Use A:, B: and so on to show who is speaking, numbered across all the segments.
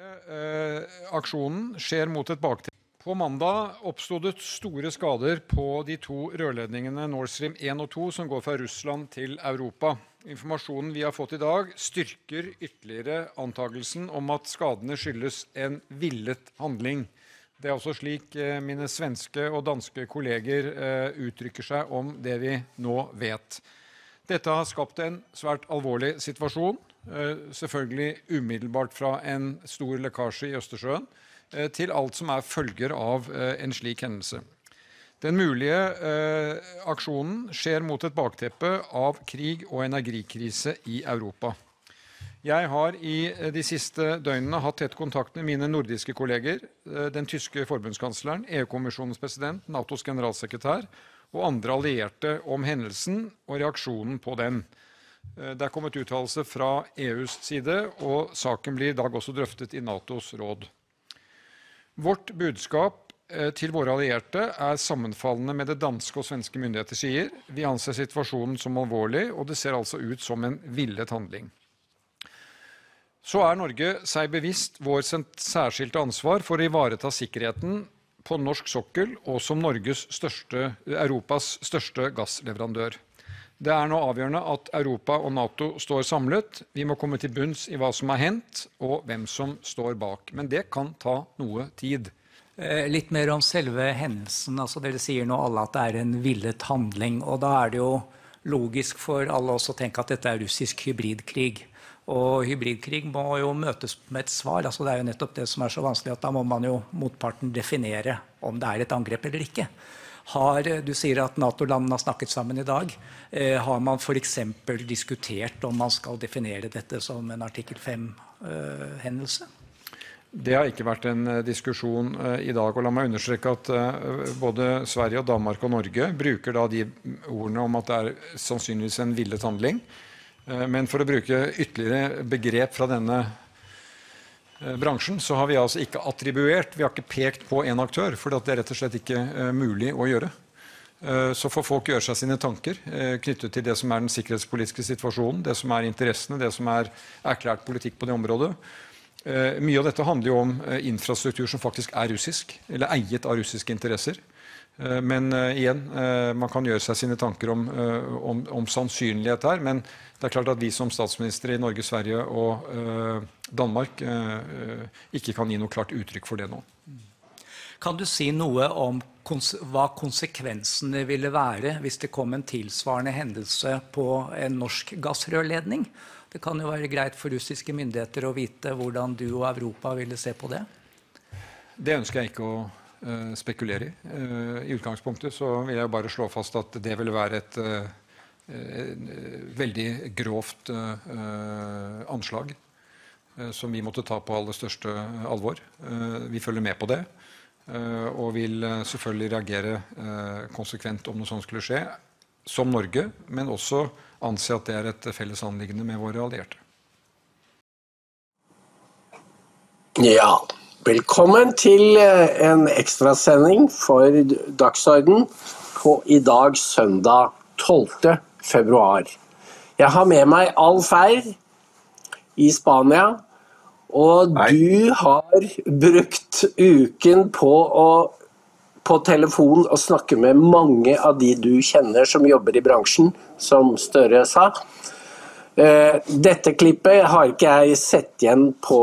A: Eh, aksjonen skjer mot et bakteppe. På mandag oppsto det store skader på de to rørledningene Nord Stream 1 og 2 som går fra Russland til Europa. Informasjonen vi har fått i dag, styrker ytterligere antakelsen om at skadene skyldes en villet handling. Det er også slik eh, mine svenske og danske kolleger eh, uttrykker seg om det vi nå vet. Dette har skapt en svært alvorlig situasjon. Eh, selvfølgelig umiddelbart fra en stor lekkasje i Østersjøen eh, til alt som er følger av eh, en slik hendelse. Den mulige aksjonen skjer mot et bakteppe av krig og energikrise i Europa. Jeg har i de siste døgnene hatt tett kontakt med mine nordiske kolleger, den tyske forbundskansleren, EU-kommisjonens president, Natos generalsekretær og andre allierte om hendelsen og reaksjonen på den. Eh, det er kommet uttalelse fra EUs side, og saken blir i dag også drøftet i Natos råd. Vårt budskap eh, til våre allierte er sammenfallende med det danske og svenske myndigheter sier. Vi anser situasjonen som alvorlig, og det ser altså ut som en villet handling. Så er Norge seg bevisst vår særskilte ansvar for å ivareta sikkerheten på norsk sokkel og som største, Europas største gassleverandør. Det er nå avgjørende at Europa og Nato står samlet. Vi må komme til bunns i hva som har hendt, og hvem som står bak. Men det kan ta noe tid.
B: Eh, litt mer om selve hendelsen. Altså, dere sier nå alle at det er en villet handling. og Da er det jo logisk for alle oss å tenke at dette er russisk hybridkrig. Og hybridkrig må jo møtes med et svar. altså Det er jo nettopp det som er så vanskelig, at da må man jo motparten definere om det er et angrep eller ikke. Har, du sier at Nato-landene har snakket sammen i dag. Eh, har man f.eks. diskutert om man skal definere dette som en artikkel 5-hendelse? Eh,
A: det har ikke vært en eh, diskusjon eh, i dag. og La meg understreke at eh, både Sverige, og Danmark og Norge bruker da de ordene om at det er sannsynligvis en villet handling. Eh, men for å bruke ytterligere begrep fra denne eh, bransjen, så har vi altså ikke attribuert, vi har ikke pekt på en aktør, for det er rett og slett ikke eh, mulig å gjøre. Så får folk gjøre seg sine tanker knyttet til det som er den sikkerhetspolitiske situasjonen, det som er interessene, det som er erklært politikk på det området. Mye av dette handler jo om infrastruktur som faktisk er russisk, eller eiet av russiske interesser. Eh, men uh, igjen, uh, man kan gjøre seg sine tanker om, om, om, sannsynlighet her. Men det er klart at vi som statsministre i Norge, Sverige og Danmark ikke kan gi noe klart uttrykk for det nå.
B: Kan du si noe om kons hva konsekvensene ville være hvis det kom en tilsvarende hendelse på en norsk gassrørledning? Det kan jo være greit for russiske myndigheter å vite hvordan du og Europa ville se på det?
A: Det ønsker jeg ikke å Eh, spekulere i. Eh, I utgangspunktet så vil jeg bare slå fast at det vil være et eh, veldig grovt anslag som vi måtte ta på aller største alvor. Vi følger med på det og vil selvfølgelig reagere konsekvent om noe sånt skulle skje, som Norge, men også anse at det er et felles anliggende med våre allierte.
C: Ja, Velkommen til eh, en ekstrasending for Dagsorden på i dag søndag 12. februar. Jeg har med meg Alf Eir i Spania. Og Hei. du har brukt uken på å på telefon og snakke med mange av de du kjenner som jobber i bransjen, som Støre sa. Eh, dette klippet har ikke jeg sett igjen på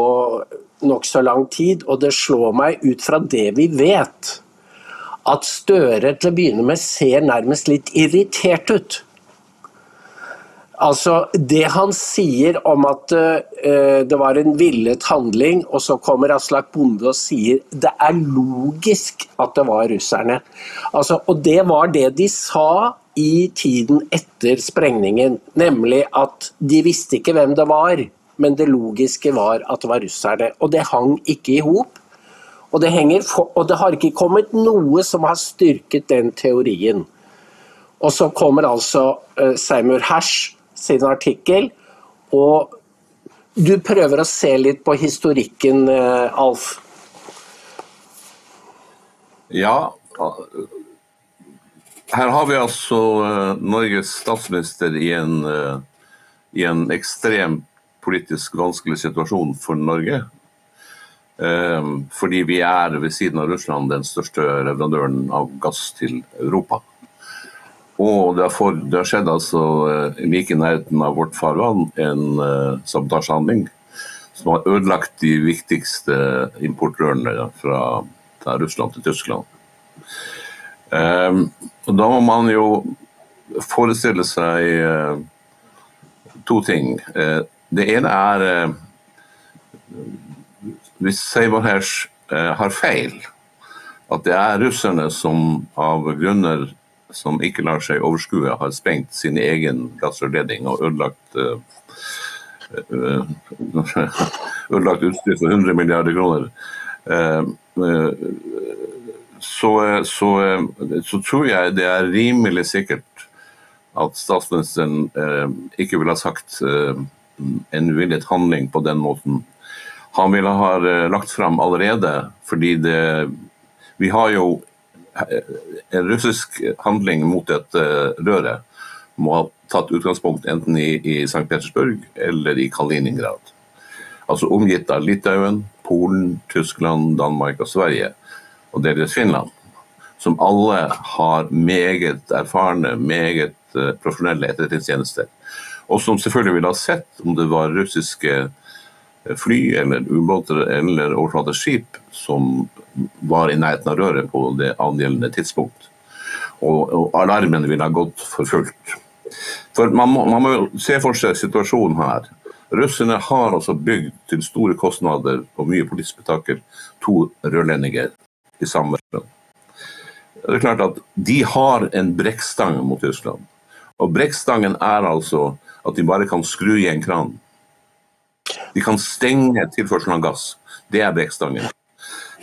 C: nokså lang tid, og det slår meg ut fra det vi vet, at Støre til å begynne med ser nærmest litt irritert ut. Altså, Det han sier om at uh, det var en villet handling, og så kommer Aslak Bonde og sier det er logisk at det var russerne. Altså, og det var det de sa i tiden etter sprengningen, nemlig at de visste ikke hvem det var men det logiske var at det var russerne. Og det hang ikke i hop. Og, og, det har ikke kommet noe som har styrket den teorien. Og så kommer altså uh, Seymour Hersh sin artikkel, og du prøver å se litt på historikken, uh, Alf?
D: Ja. Her har vi altså uh, Norges statsminister i en, i en ekstrem politisk vanskelig situasjon for Norge. Eh, fordi vi er ved siden av Russland den største leverandøren av gass til Europa. Og det har, for, det har skjedd altså eh, like i nærheten av vårt farvann en uh, sabotasjehandling som har ødelagt de viktigste importrørene fra, Russland til Tyskland. Um, og da må man jo forestille seg uh, to ting. Uh, det ene er uh, hvis Seiberhers har feil, at det er russerne som av grunner som ikke lar seg overskue, har sprengt sin egen gassrørledning og ødelagt ødelagt utstyr for 100 milliarder kroner. Så, så, så, tror jeg det er rimelig sikkert at statsministeren ikke ville ha sagt en villet handling på den måten han ville ha eh, lagt fram allerede. Fordi det Vi har jo eh, en russisk handling mot dette røre røret må ha tatt utgangspunkt enten i, i St. Petersburg eller i Kaliningrad. Altså omgitt av Litauen, Polen, Tyskland, Danmark og Sverige, og delvis Finland. Som alle har meget erfarne, meget profesjonelle etterretningstjenester. Og som selvfølgelig ville ha sett om det var russiske fly eller ubåter eller overflateskip som var i nærheten av røret på det angjeldende tidspunkt. Og, og alarmen ville ha gått for fullt. For man må, man må se for seg situasjonen her. Russerne har altså bygd til store kostnader og mye politisk betaker to rørlendinger i samme. Det er klart at De har en brekkstang mot Tyskland. Og Brekkstangen er altså at de bare kan skru i en kran de kan stenge tilførselen av gass. Det er brekkstangen.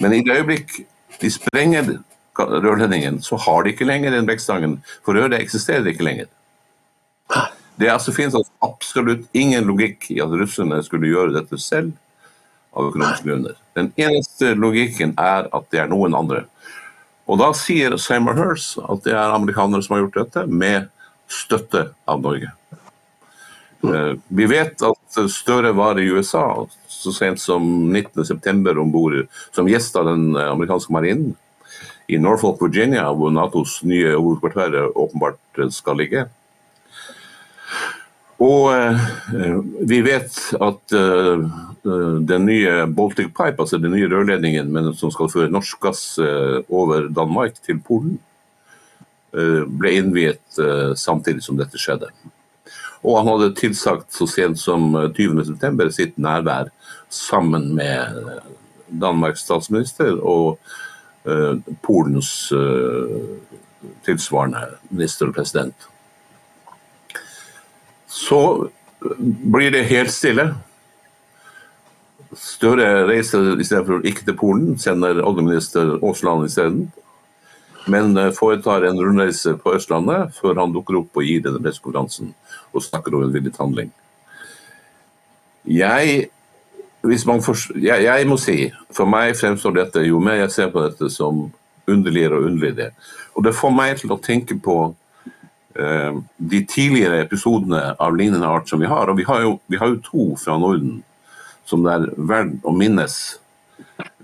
D: Men i det øyeblikk de sprenger rørledningen, så har de ikke lenger den brekkstangen. For røret eksisterer ikke lenger. Det altså, finnes altså absolutt ingen logikk i at russerne skulle gjøre dette selv av økonomiske grunner. Den eneste logikken er at det er noen andre. Og da sier Seymour Hirst at det er amerikanere som har gjort dette, med støtte av Norge. Eh, vi vet at Støre var i USA så sent som 19.9. om bord som gjest av den amerikanske marinen i Norfolk, Virginia, hvor Natos nye hovedkvarter åpenbart skal ligge. Og eh, vi vet at eh, den nye Baltic Pipe, altså den nye rørledningen som skal føre norsk gass eh, over Danmark til Polen, eh, ble innviet eh, samtidig som dette skjedde. Og han hadde tilsagt så sent som 20.9. Eh, sitt nærvær sammen med eh, Danmarks statsminister og uh, Polens uh, tilsvarende minister og president. Så blir det helt stille. Støre reiser istedenfor ikke til Polen, sender oljeminister Aasland isteden men foretar en rundreise på Østlandet før han dukker opp og gir denne pressekonferansen og snakker om en villet handling. Jeg, forst, jeg, jeg, må si, for meg fremstår dette, jo mer jeg ser på dette, som underligere og underligere. Og det får meg til å tenke på eh, de tidligere episodene av lignende art som vi har. Og vi har jo, vi har jo to fra Norden som det er verdt å minnes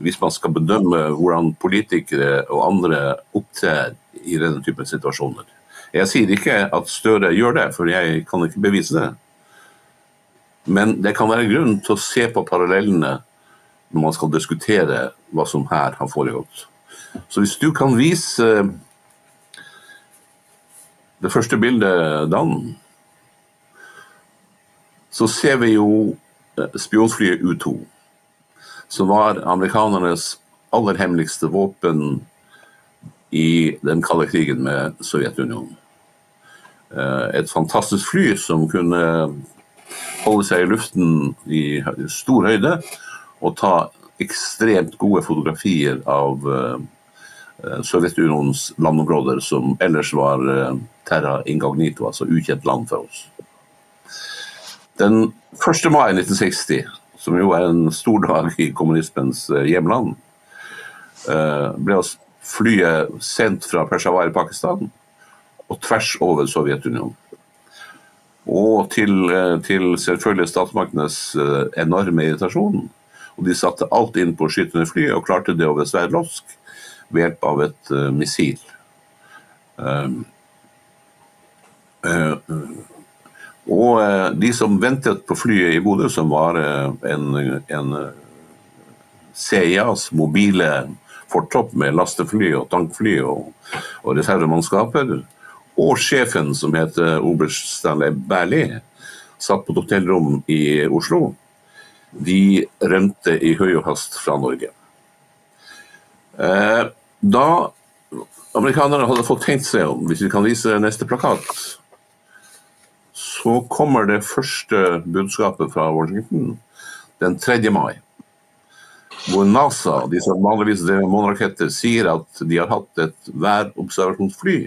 D: hvis man skal bedømme hvordan politikere og andre opptrer i denne typen situasjoner. Jeg sier ikke at Støre gjør det, for jeg kan ikke bevise det. Men det kan være grunn til å se på parallellene når man skal diskutere hva som her har foregått. Så hvis du kan vise det første bildet, Dan, så ser vi jo spionflyet U2 som var amerikanernes aller hemmeligste våpen i den kalde krigen med Sovjetunionen. Eh, et fantastisk fly som kunne holde seg i luften i stor høyde og ta ekstremt gode fotografier av eh, Sovjetunionens landområder, som ellers var eh, terra incognito, altså ukjent land for oss. Den 1. mai 1960 som jo er en stor dag i kommunismens eh, hjemland, ble ble flyet sendt fra Peshawar i Pakistan og tvers over Sovjetunionen. Og til, eh, til selvfølgelig statsmaktenes enorme irritasjon, Og de satte alt inn på å skyte flyet, og klarte det over Sverdlovsk ved hjelp av et uh, missil. Um, uh, og uh, de som ventet på flyet i Bodø, som var en, en CIAs mobile fortropp med lastefly og tankfly og, og reservemannskaper, og sjefen, som heter oberst Stanley Berlie, satt på et hotellrom i Oslo, de rømte i høy og hast fra Norge. Eh, da amerikanerne hadde fått tenkt seg om, hvis vi kan vise neste plakat, så kommer det første budskapet fra Washington den 3. mai. Hvor NASA, de som vanligvis drev måneraketter, sier at de har hatt et værobservasjonsfly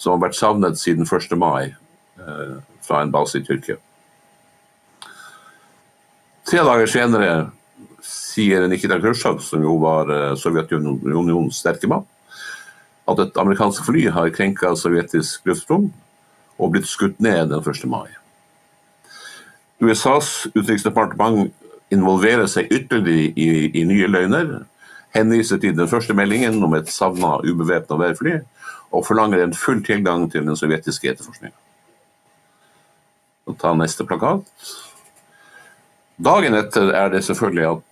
D: som har vært savnet siden 1. mai eh, fra en base i Tyrkia. Tre dager senere sier Nikita Khrusjtsjov, som jo var eh, Sovjetunionens sterke mann, at et amerikansk fly har krenka sovjetisk luftrom og blitt skutt ned den 1. mai. USAs utenriksdepartement involverer seg ytterligere i, i, nye løgner, henviser til den første meldingen om et savna ubevæpna værfly, og forlanger en full tilgang til den sovjetiske etterforskninga. Ta neste plakat. Dagen etter er det selvfølgelig at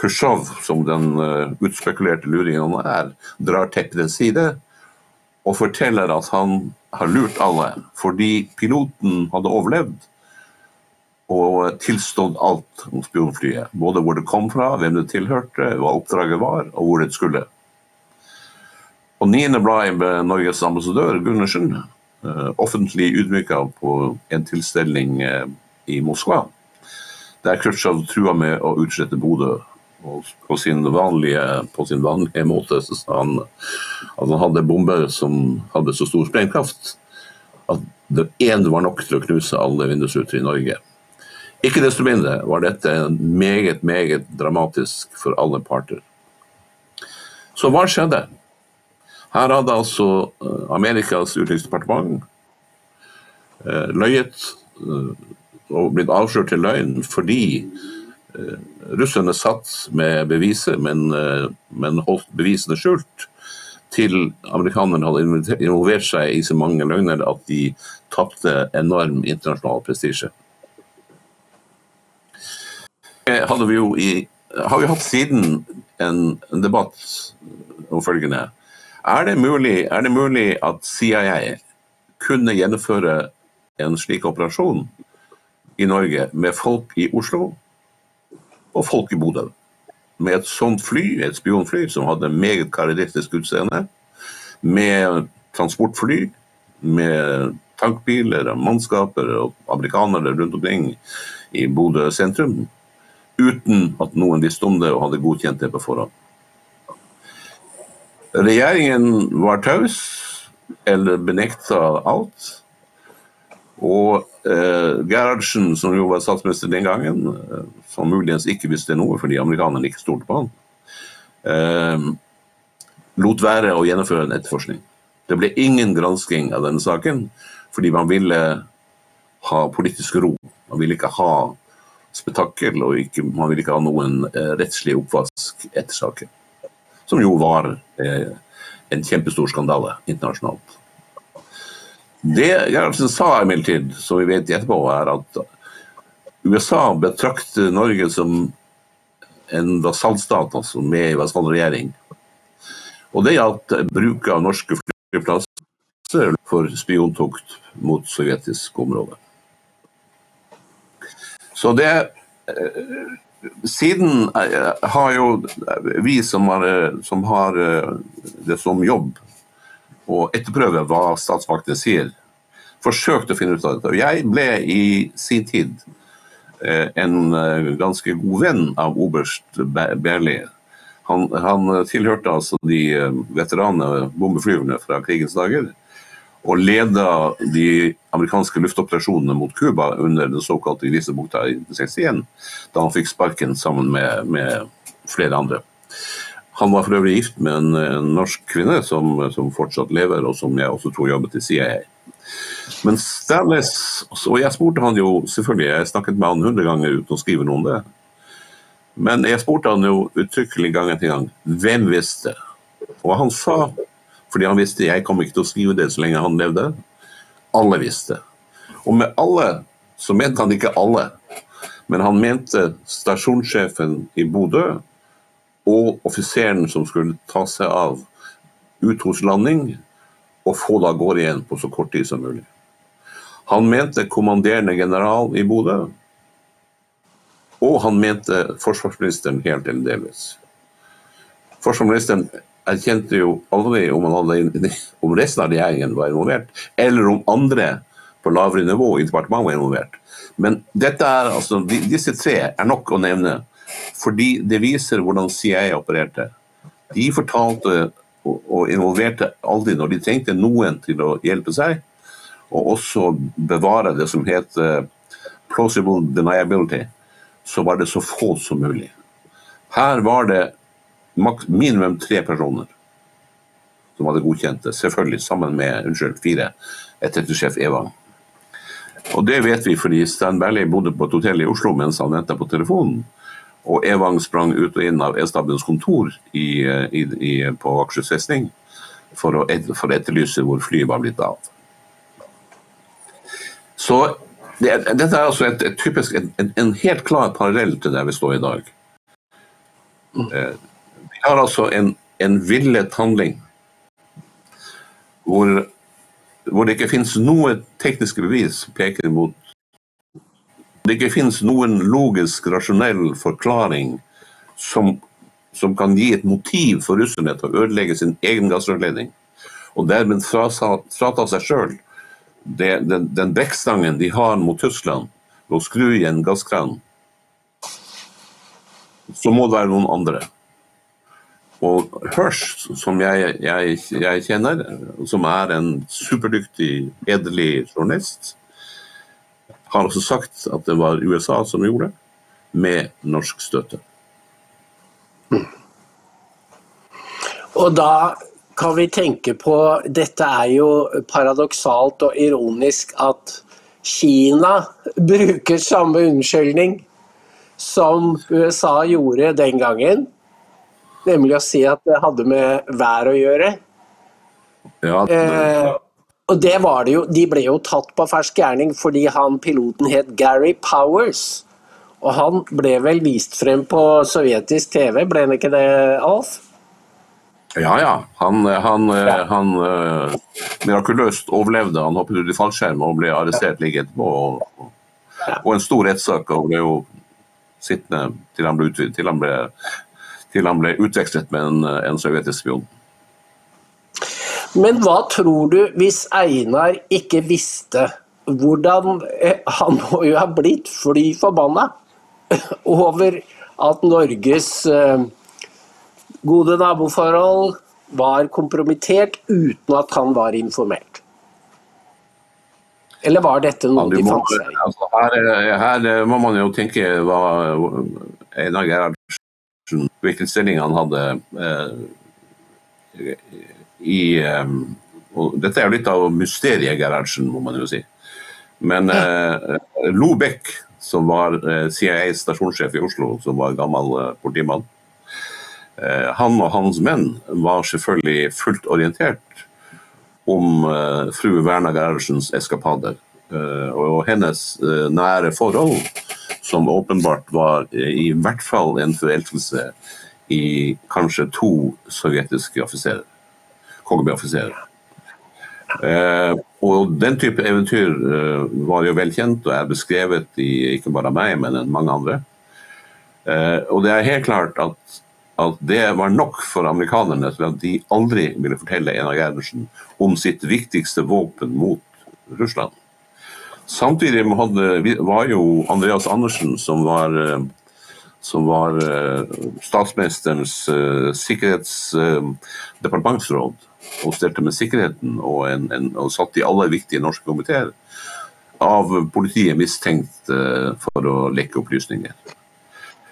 D: Khrusjtsjov, som den uh, utspekulerte luringen er, drar teppet til side og forteller at han har lurt alle fordi piloten hadde overlevd og tilstått alt om spionflyet. Både hvor det kom fra, hvem det tilhørte, hva oppdraget var og hvor det skulle. Og 9. blad med Norges ambassadør Gundersen uh, offentlig ydmyka på en tilstelning uh, i Moskva der Khrusjtsjov trua med å utslette Bodø. Og på sin, vanlige, på sin vanlige måte så sa han at han hadde bomber som hadde så stor sprengkraft at det én var nok til å knuse alle vindusruter i Norge. Ikke desto mindre var dette meget, meget dramatisk for alle parter. Så hva skjedde? Her hadde altså eh, Amerikas utenriksdepartement eh, løyet eh, og blitt avslørt til løgn fordi russerne satt med beviset, men, men, holdt bevisene skjult, til amerikanerne hadde involvert seg i så mange løgner at de tapte enorm internasjonal prestisje. Hadde vi jo i, har vi hatt siden en, en debatt om følgende. Er det, mulig, er det mulig at CIA kunne gjennomføre en slik operasjon i Norge med folk i Oslo og folk i Bodø. Med et sånt fly, et spionfly som hadde meget karakteristisk utseende, med transportfly, med tankbiler, og mannskaper og amerikanere rundt omkring i Bodø sentrum, uten at noen visste om det og hadde godkjent det på forhånd. Regjeringen var taus eller benekta alt. Og eh, Gerhardsen, som jo var statsminister den gangen, eh, som muligens ikke visste noe fordi amerikanerne ikke stolte på han, eh, lot være å gjennomføre en etterforskning. Det ble ingen gransking av denne saken fordi man ville ha politisk ro. Man ville ikke ha spetakkel, og ikke, man vil ikke ha noen eh, rettslig oppvask etter saken. Som jo var eh, en kjempestor skandale internasjonalt. Det Gerhardsen sa imidlertid, som vi vet etterpå, er at USA betrakter Norge som en vasallstat, altså med vasallregjering. Og det gjaldt bruk av norske flyplasser for spiontokt mot sovjetisk område. Så det eh, Siden eh, har jo vi som har, som har det som jobb å etterprøve hva statsmaktene sier. Forsøkt å finne ut av dette. Jeg ble i sin tid eh, en eh, ganske god venn av oberst Berli. Han, han tilhørte altså de eh, veteranene bombeflyverne fra krigens dager. Og leda de amerikanske luftoperasjonene mot Cuba under den såkalte Grisebukta i 1961, da han fikk sparken sammen med, med flere andre. Han var for øvrig gift med en, en norsk kvinne som, som, fortsatt lever, og som jeg også tror jobbet i CIA. Men Stanless, og jeg spurte han jo selvfølgelig, jeg snakket med han hundre ganger uten å skrive noe om det. Men jeg spurte han jo uttrykkelig gang etter gang hvem visste. Og han sa, fordi han visste jeg kom ikke til å skrive det så lenge han levde, alle visste. Og med alle så mente han ikke alle, men han mente stasjonssjefen i Bodø og offiseren som skulle ta seg av uthoslanding og få det av gårde igjen på så kort tid som mulig. Han mente kommanderende general i Bodø, og han mente forsvarsministeren helt eller delvis. Forsvarsministeren erkjente jo aldri om, hadde, om resten av regjeringen var involvert, eller om andre på lavere nivå i departementet var involvert. Men er, altså, disse tre er nok å nevne, fordi det viser hvordan CIA opererte. De fortalte og involverte aldri når de trengte noen til å hjelpe seg, og også bevare det som het plausible deniability så var det så få som mulig. Her var det minimum tre personer som hadde godkjent det, selvfølgelig sammen med unnskyld, fire, etterretningssjef Evang. Og det vet vi fordi Stan Berley bodde på et hotell i Oslo mens han venta på telefonen. Og Evang sprang ut og inn av E-stabens kontor i, i, i, på Akershus festning for, for, å etterlyse hvor flyet var blitt av. Så det, dette er altså et, et typisk, en, en, helt klar parallell til der vi står i dag. Eh, vi har altså en, en villet handling hvor, hvor, det ikke finnes noe tekniske bevis som peker imot. Det ikke finnes noen logisk, rasjonell forklaring som, som kan gi et motiv for russerne til å ødelegge sin egen gassrørledning, og dermed frata seg sjøl den, den brekkstangen de har mot Tyskland ved å skru i en gasskran, så må det være noen andre. Og Hirsch, som jeg, jeg, jeg kjenner, som er en superdyktig, edelig journalist, har også sagt at det var USA som gjorde det, med norsk støtte.
C: Og da kan vi tenke på Dette er jo paradoksalt og ironisk at Kina bruker samme unnskyldning som USA gjorde den gangen. Nemlig å si at det hadde med vær å gjøre.
D: Ja,
C: eh, og det var det jo, De ble jo tatt på fersk gjerning fordi han piloten het Gary Powers. Og han ble vel vist frem på sovjetisk TV, ble han ikke det, Alf?
D: Ja, ja. Han, han, ja. han uh, mirakuløst overlevde. Han hoppet ut i fallskjerm og ble arrestert like etterpå. Og, og, en stor rettssak og ble jo sittende til han ble, til han ble, til han ble utvekslet med en, en sovjetisk spion.
C: Men hva tror du hvis Einar ikke visste hvordan eh, Han må jo ha blitt fly forbanna over at Norges uh, gode naboforhold var kompromittert uten at han var informert? Eller var dette noe de fant seg i?
D: Altså, her, her, må man jo tenke hva Einar Gerhardsen Hvilken stilling han hadde eh, i eh, Dette er jo litt av mysteriet Gerhardsen, må man jo si. Men eh, Lo Beck, som var eh, CIAs stasjonssjef i Oslo, som var gammel eh, politimann, Eh, han og hans menn var selvfølgelig fullt orientert om fru Verna Gerhardsens eskapader og hennes nære forhold, som åpenbart var i hvert fall en forelskelse i kanskje to sovjetiske offiserer, KGB-offiserer. og Den type eventyr var jo velkjent og er beskrevet i ikke bare meg, men mange andre. og det er helt klart at at det var nok for amerikanerne til at de aldri ville fortelle Einar Gerhardsen om sitt viktigste våpen mot Russland. Samtidig hadde, var jo Andreas Andersen, som var, eh, som var uh, statsministerens uh, sikkerhetsdepartementsråd, og stelte med sikkerheten og, en, en, og, satt i alle viktige norske komiteer, av politiet mistenkt for å lekke opplysninger.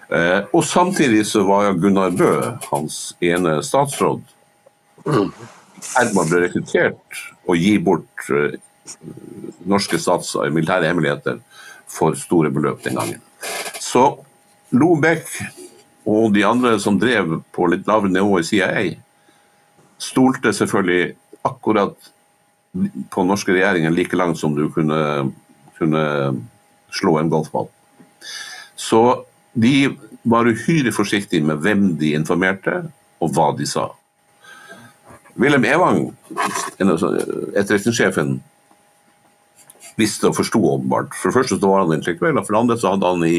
D: Eh, og samtidig så var Gunnar Bø, hans ene statsråd, Herman ble rekruttert og gi bort eh, norske stats militære hemmeligheter for store beløp den gangen. Så Lobekk og de andre som drev på litt lavere nivå i CIA, stolte selvfølgelig akkurat på norske regjeringer like langt som du kunne, kunne slå en golfball. Så de var uhyre forsiktige med hvem de informerte, og hva de sa. Wilhelm Evang, etterretningssjefen, visste og forsto åpenbart. For det første så var han intellektuell, og for det andre så hadde han i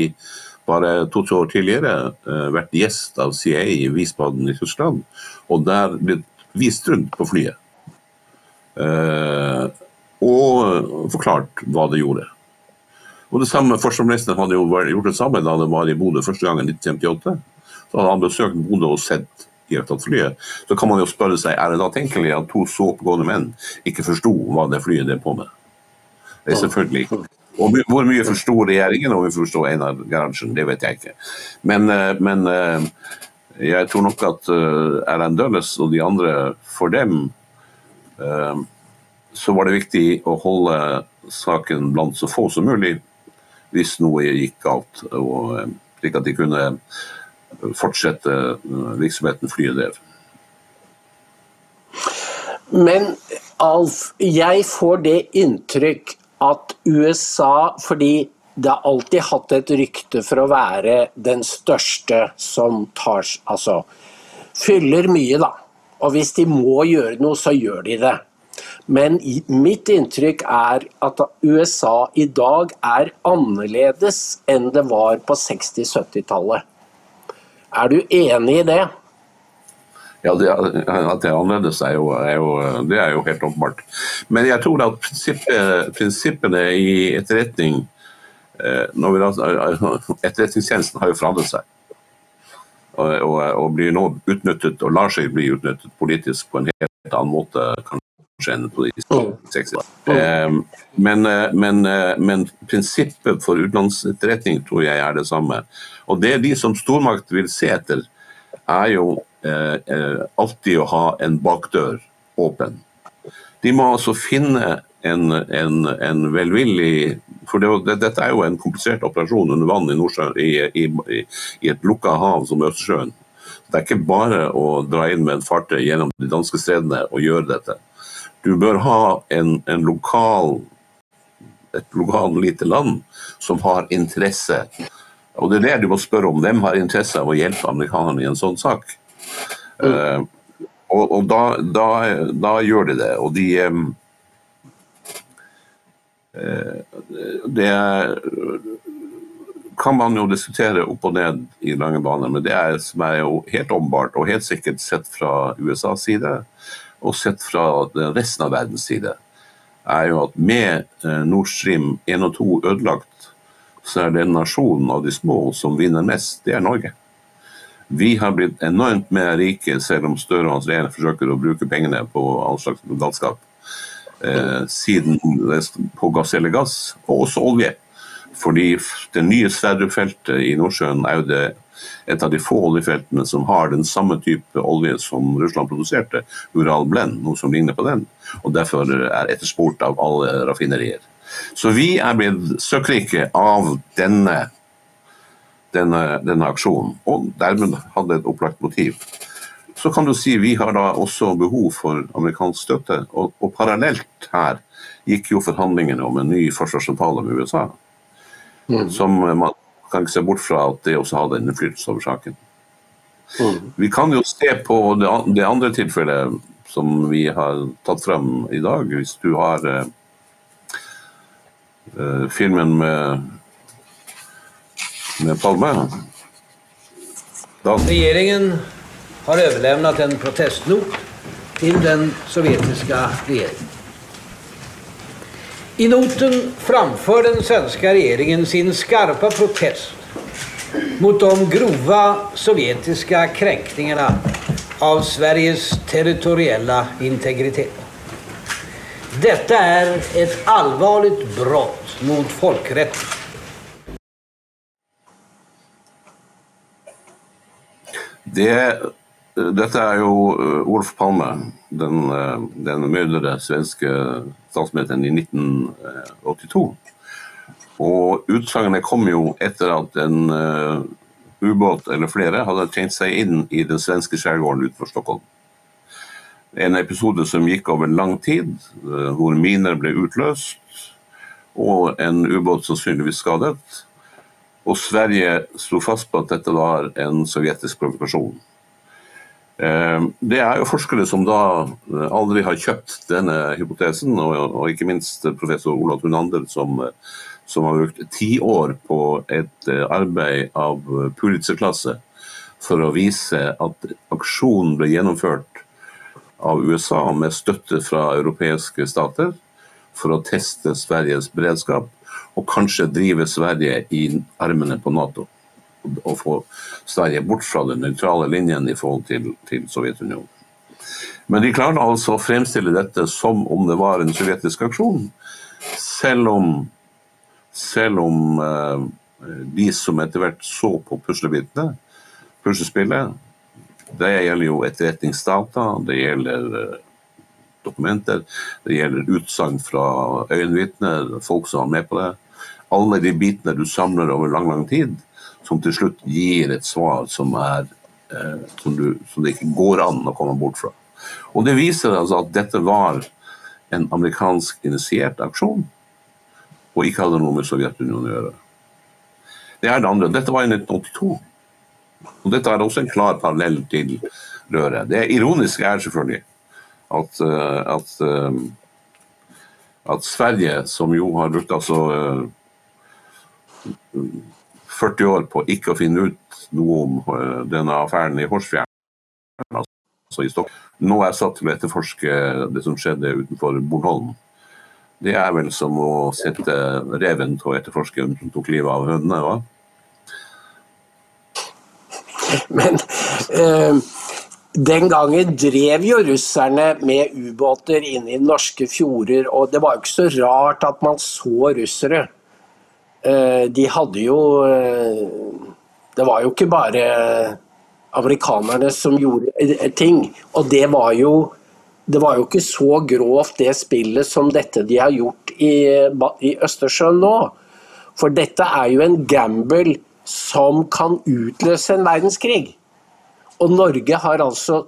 D: bare to-tre år tidligere uh, vært gjest av CIA i Wiesbaden i Tyskland, og der blitt vist rundt på flyet. Uh, og forklart hva det gjorde. Og det samme Forsvarsministeren hadde jo gjort det samme da det var i Bodø første gang i 1958. Så hadde han besøkt Bodø og sett flyet. Så kan man jo spørre seg er det da tenkelig at to så oppegående menn ikke forsto hva det flyet drev på med. Det er selvfølgelig ikke. Og hvor mye forsto regjeringen og hvor mye forsto Einar Gerhardsen, det vet jeg ikke. Men, eh, men, eh, jeg tror nok at eh, Erlend Døles og de andre, for dem så var det viktig å holde saken blant så få som mulig hvis noe gikk galt, og slik at de kunne fortsette virksomheten flyet drev.
C: Men Alf, jeg får det inntrykk at USA, fordi det har alltid hatt et rykte for å være den største som tar Altså fyller mye, da. Og hvis de må gjøre noe, så gjør de det. Men mitt inntrykk er at USA i dag er annerledes enn det var på 60-70-tallet. Er du enig i det?
D: Ja, det, At det er annerledes, er jo, er jo, det er jo helt åpenbart. Men jeg tror at prinsippet, prinsippene i etterretning når vi, Etterretningstjenesten har jo forandret seg. Og, og, og, blir nå utnyttet, og lar seg bli utnyttet politisk på en helt annen måte kanskje enn på de 60 mm. men, men, men prinsippet for utenlandsetterretning tror jeg er det samme. Og det de som stormakt vil se etter, er jo eh, alltid å ha en bakdør åpen. De må altså finne en, en, en velvillig For det, dette er jo en komplisert operasjon under vann i, i, i, i et lukka hav som Østersjøen. Det er ikke bare å dra inn med en fartøy gjennom de danske stedene og gjøre dette. Du bør ha en, en lokal, et lokal lite land som har interesse og det er det du må spørre om. Hvem har interesse av å hjelpe amerikanerne i en sånn sak? Uh, og, og da, da, da, gjør de det. Og de um, uh, Det kan man jo diskutere opp og ned i lange baner, men det er, som er jo helt åpenbart, og helt sikkert sett fra USAs side, og sett fra resten av verdens side, er jo at med Nord Stream 1 og 2 ødelagt så er det nasjonen av de små som vinner mest, det er Norge. Vi har blitt enormt mer rike, selv om Støre og hans regjering forsøker å bruke pengene på all slags galskap. Eh, siden på gass eller gass, og også olje. Fordi det nye Sverdrup-feltet i Nordsjøen er jo det, et av de få oljefeltene som har den samme type olje som Russland produserte, Ural Blend, noe som ligner på den. Og derfor er etterspurt av alle raffinerier. Så vi er blitt søkkrike av denne, denne, denne, aksjonen, og dermed hadde et opplagt motiv. Så kan du si vi har da også behov for amerikansk støtte, og, og parallelt her gikk jo forhandlingene om en ny forsvarsavtale med USA. Mm. Som man kan ikke se bort fra at det også hadde en innflytelse over saken. Mm. Vi kan jo se på det, det andre tilfellet som vi har tatt frem i dag. Hvis du har eh, Eh, filmen med, med Palme.
E: Da. Regjeringen har overlevnet en protestnot til den sovjetiske regjeringen. I noten framför den svenska regjeringen sin skarpa protest mot de grova sovjetiska kränkningarna av Sveriges territoriella integritet. Detta är ett allvarligt brott mot folkrätten.
D: Det, dette er jo Olof Olf Palme, den, eh, den myrdede svenske statsministeren i 1982. Og utsagnet kom jo etter at en uh, ubåt eller flere hadde tjent seg inn i den svenske skjærgården utenfor Stockholm. En episode som gikk over lang tid, uh, hvor miner ble utløst, og en ubåt sannsynligvis skadet. Og Sverige slo fast på at dette var en sovjetisk provokasjon. Eh, Det er jo forskere som da eh, aldri har kjøpt denne hypotesen, og, ikke minst professor Ola Tunander, som, eh, som har brukt ti år på et arbeid av Pulitzer-klasse for å vise at aksjonen ble gjennomført av USA med støtte fra europeiske stater for å teste Sveriges beredskap og kanskje drive Sverige i armene på Nato. Og få Sverige bort fra den nøytrale linjen i forhold til, til Sovjetunionen. Men de klarte altså å fremstille dette som om det var en sovjetisk aksjon, selv om, selv om eh, de som etter hvert så på puslebitene, puslespillet, det gjelder jo etterretningsdata, det gjelder eh, dokumenter, det gjelder utsagn fra øyenvitner, folk som var med på det. Alle de bitene du samler over lang, lang tid, som til slutt gir et svar som, er, eh, som, du, som det ikke går an å komme bort fra. Og det viser altså at dette var en amerikansk initiert aksjon, og ikke hadde noe med Sovjetunionen å gjøre. Det er det andre. Dette var i 1982. Og Dette er også en klar parallell til røret. Det ironiske er selvfølgelig at, eh, at, eh, at Sverige, som jo har brukt altså eh, 40 år på ikke å finne ut noe om eh, denne affæren i Horsfjern, altså i Stockholm, nå er satt til å etterforske det som skjedde utenfor Bornholm. Det er vel som å sette reven til å etterforske hvem som tok livet av hønene. hva?
C: Men eh, den gangen drev jo russerne med ubåter inne i norske fjorder, og det var jo ikke så rart at man så russere. Eh, de hadde jo eh, Det var jo ikke bare amerikanerne som gjorde eh, ting, og det var jo det var jo ikke så grovt det spillet som dette de har gjort i, i Østersjøen nå. For dette er jo en gamble som kan utløse en verdenskrig. Og Norge har altså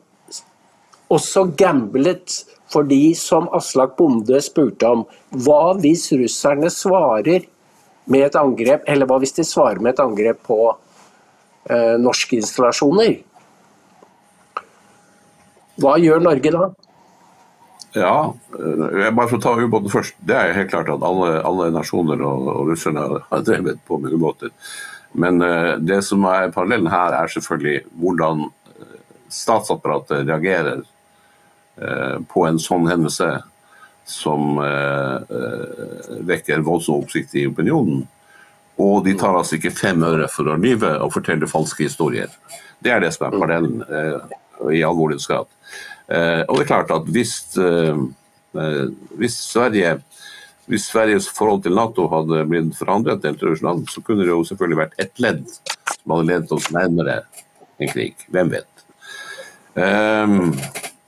C: også gamblet for de som Aslak Bonde spurte om, hva hvis russerne svarer med et angrep, eller hva hvis de svarer med et angrep på eh, norske installasjoner? Hva gjør Norge da?
D: Ja, jeg bare for ta ubåten først. Det er helt klart at alle, alle nasjoner og, og russerne har drevet på med ubåter. Men eh, det som er parallellen her, er selvfølgelig hvordan statsapparatet reagerer uh, på en sånn hendelse som vekker voldsom oppsikt i opinionen. Og de tar altså ikke fem øre for å lyve og fortelle falske historier. Det er det som er parallellen i alvorlighetsgrad. Eh, og det er klart at hvis, eh, hvis, Sverige, hvis Sveriges forhold til Nato hadde blitt forandret til Russland, så kunne det jo selvfølgelig vært ett ledd som hadde ledet oss nærmere en krig. Hvem vet. Um,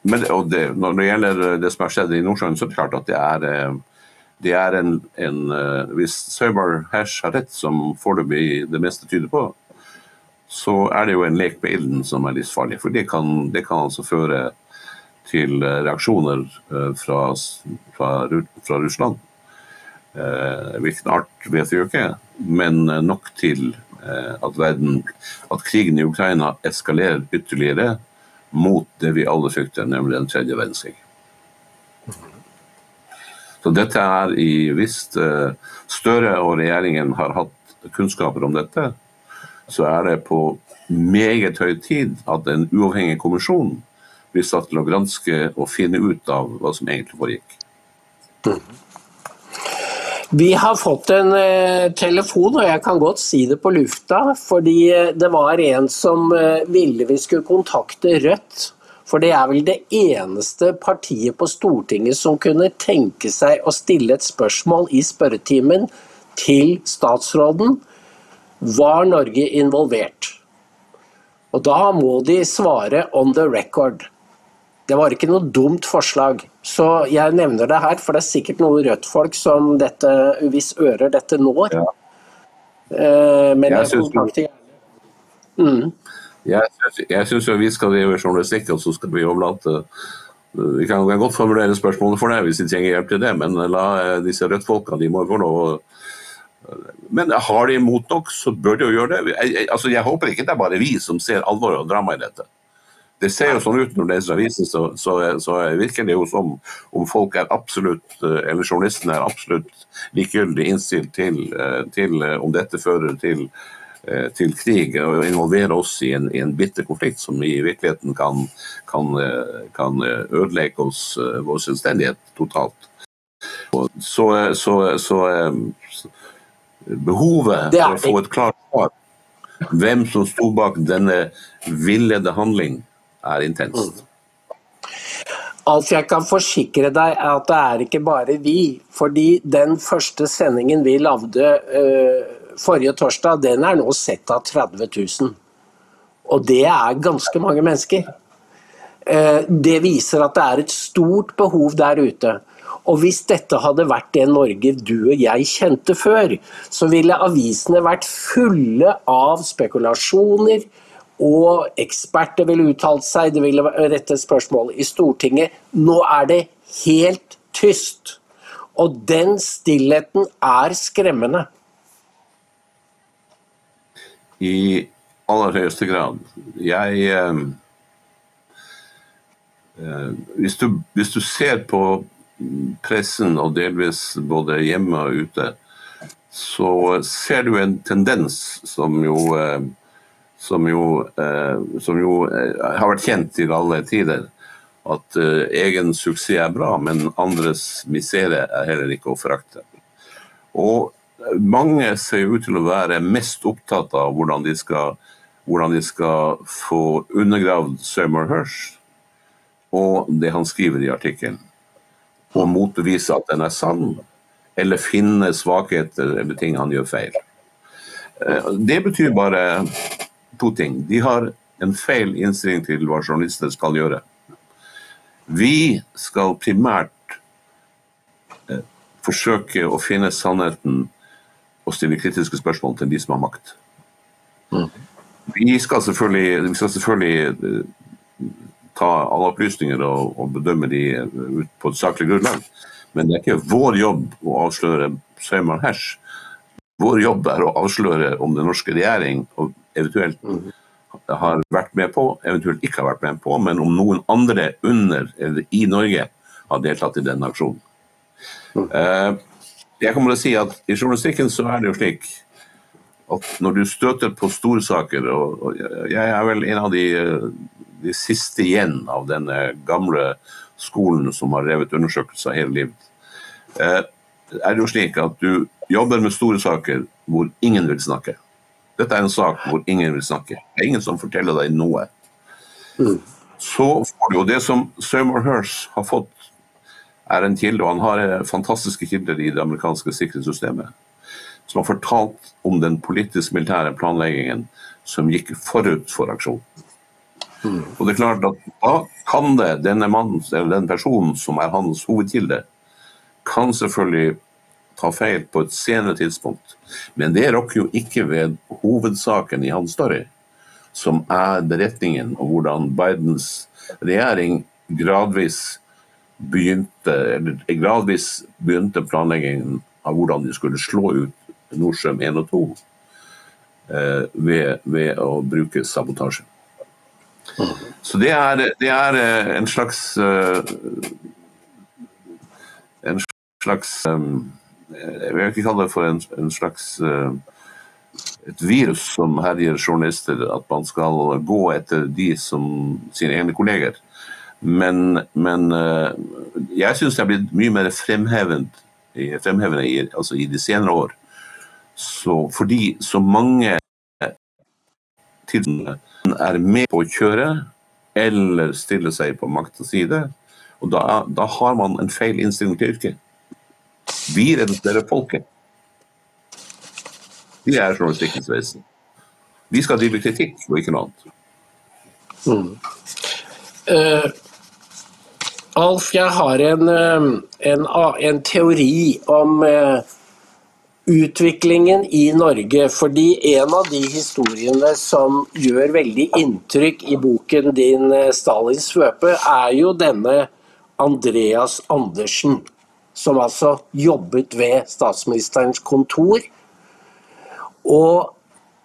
D: men det, når det gjelder det som har skjedd i Nordsjøen, så er det klart at det er, det er en, en Hvis Søybar Hash har rett, som foreløpig det meste tyder på, så er det jo en lek med ilden som er livsfarlig. For det kan, det kan altså føre til reaksjoner fra, fra, fra Russland. Eh, hvilken art vet vi jo ikke, men nok til eh, at, verden, at krigen i Ukraina eskalerer ytterligere mot det vi alle frykter, nemlig den tredje verdenskrig. Så dette er i Hvis eh, Støre og regjeringen har hatt kunnskaper om dette, så er det på meget høy tid at en uavhengig kommisjon blir satt til å granske og finne ut av hva som egentlig foregikk.
C: Vi har fått en eh, telefon, og jeg kan godt si det på lufta. Fordi det var en som eh, ville vi skulle kontakte Rødt. For det er vel det eneste partiet på Stortinget som kunne tenke seg å stille et spørsmål i spørretimen til statsråden. Var Norge involvert? Og da må de svare on the record. Det var ikke noe dumt forslag. Så jeg nevner det her, for det er sikkert noen Rødt-folk som dette, hvis ører dette når.
D: Ja.
C: Eh, Men
D: Jeg
C: jeg kontakter gjerne.
D: Syns- jeg syns vi skal drive journalistikk, og så skal vi overlate Vi kan kan godt formulere spørsmålet for deg hvis de trenger hjelp til det, men la eh, disse Rødt-folka de må få lov å Men har de mot nok, så bør de jo gjøre det. Jeg, jeg, altså, jeg håper ikke det er bare vi som ser alvoret og dramaet i dette. Det ser jo sånn ut når du leser avisen, så, så, så virker det jo som om folk er absolutt, eh, eller journalistene er absolutt likegyldig innstilt til, eh, til eh, om dette fører til, til krig og involverer oss i en, i en bitter konflikt som i virkeligheten kan, kan, kan ødelegge oss, vår selvstendighet totalt. Så, så, eh, behovet for å få et klart svar hvem som sto bak denne villede handling, er intenst.
C: Altså, jeg kan forsikre deg at det er ikke bare vi. Fordi den første sendingen vi lagde eh, forrige torsdag, den er nå sett av 30 000. Og det er ganske mange mennesker. Eh, det viser at det er et stort behov der ute. Og hvis dette hadde vært det Norge du og jeg kjente før, så ville avisene vært fulle av spekulasjoner, og eksperter ville uttalt seg, det ville rette spørsmål i Stortinget. Nå er det helt tyst. Og den stillheten er skremmende.
D: I aller høyeste grad. Jeg eh, eh, hvis, du, hvis du ser på pressen, og delvis både hjemme og ute, så ser du en tendens som jo eh, som jo, eh, som jo eh, har vært kjent til alle tider. At eh, egen suksess er bra, men andres misere er heller ikke å forakte. Og mange ser ut til å være mest opptatt av hvordan de skal, hvordan de skal få undergravd Seymour Hersh og det han skriver i artikkelen. Og motbevise at den er sann, eller finne svakheter eller ting han gjør feil. Eh, Det betyr bare to ting. De har en feil innstilling til hva journalister skal gjøre. Vi skal primært eh, forsøke å finne sannheten og stille kritiske spørsmål til de som har makt. Vi skal vi skal selvfølgelig eh, ta alle opplysninger og, og bedømme de eh, ut på et saklig grunnlag. Men det er ikke vår jobb å avsløre Seymour Hersh. Vår jobb er å avsløre om den norske regjering og eventuelt har vært med på, eventuelt ikke har vært med på, men om noen andre under eller i Norge har deltatt i denne aksjonen. Eh, jeg kommer til å si at I journalistikken så er det jo slik at når du støter på storsaker og, Jeg er vel en av de, eh, de siste igjen av denne gamle skolen som har revet undersøkelser hele livet. Er det jo slik at du jobber med store saker hvor ingen vil snakke. Dette er en sak hvor ingen vil snakke. Det er ingen som forteller deg noe. Så får du jo det som Seymour Hirsch har fått, er en kilde, og han har eh, fantastiske kilder i det amerikanske sikkerhetssystemet, som har fortalt om den politisk-militære planleggingen som gikk forut for aksjonen. Og det er klart at Da kan det denne mannen, eller den personen som er hans hovedkilde, kan selvfølgelig ta feil på et senere tidspunkt. Men det rokker jo ikke ved hovedsaken i hans story, som er beretningen om hvordan Bidens regjering gradvis begynte, eller gradvis begynte planleggingen av hvordan de skulle slå ut Nordsjøen 1 og 2 eh, ved, ved å bruke sabotasje. Så det er, det er eh, en slags eh, En slags eh, Jeg vil ikke kalle det for en, en slags et virus som herjer journalister, at man skal gå etter de som sine egne kolleger. Men, men eh, jeg syns det er blitt mye mer fremhevende, fremhevende i, altså i de senere år. Så, fordi så mange er med på å kjøre eller stille seg på maktens side. Og da, da har man en feil innstilling til yrket. Vi reduserer folket. Vi er journalistikkens vesen. Vi skal drive kritikk og ikke noe annet.
C: Eh, Alf, jeg har en, eh, en, en teori om uh, utviklingen i Norge. Fordi en av de historiene som gjør veldig inntrykk i boken din, 'Stalins svøpe', er jo denne Andreas Andersen. Som altså jobbet ved statsministerens kontor. Og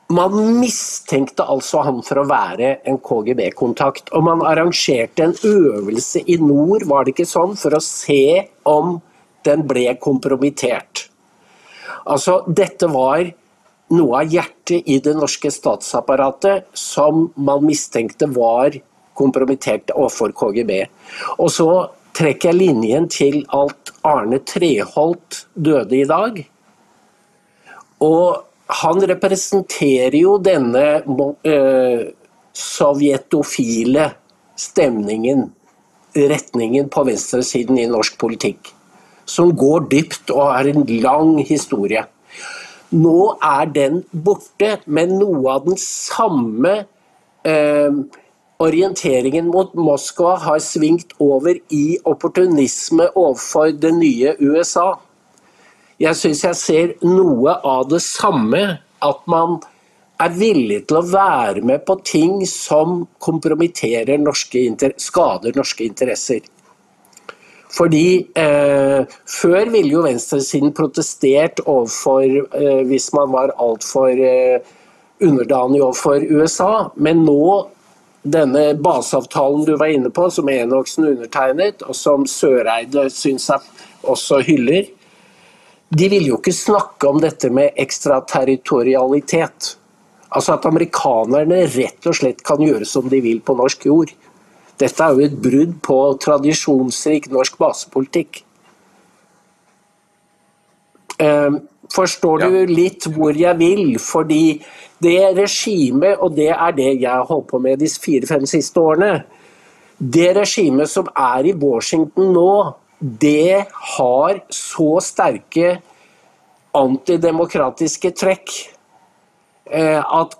C: man mistenkte altså han for å være en KGB-kontakt. Og man arrangerte en øvelse i nord, var det ikke sånn, for å se om den ble kompromittert. Altså, dette var noe av hjertet i det norske statsapparatet som man mistenkte var kompromittert overfor KGB. Og så trekker jeg linjen til at Arne Treholt døde i dag. Og han representerer jo denne eh, sovjetofile stemningen, retningen på venstresiden i norsk politikk, som går dypt og har en lang historie. Nå er den borte, men noe av den samme eh, orienteringen mot Moskva har svingt over i opportunisme overfor det nye USA. Jeg syns jeg ser noe av det samme, at man er villig til å være med på ting som kompromitterer norske, skader norske interesser. Fordi eh, Før ville jo venstresiden protestert overfor eh, hvis man var altfor eh, underdanig overfor USA, men nå denne baseavtalen du var inne på, som Enoksen undertegnet, og som Søreide syns også hyller, de vil jo ikke snakke om dette med ekstraterritorialitet. Altså at amerikanerne rett og slett kan gjøre som de vil på norsk jord. Dette er jo et brudd på tradisjonsrik norsk basepolitikk. Ehm, forstår du litt hvor jeg vil? Fordi det regimet, og det er det jeg har holdt på med de fire-fem siste årene Det regimet som er i Washington nå, det har så sterke antidemokratiske trekk eh, at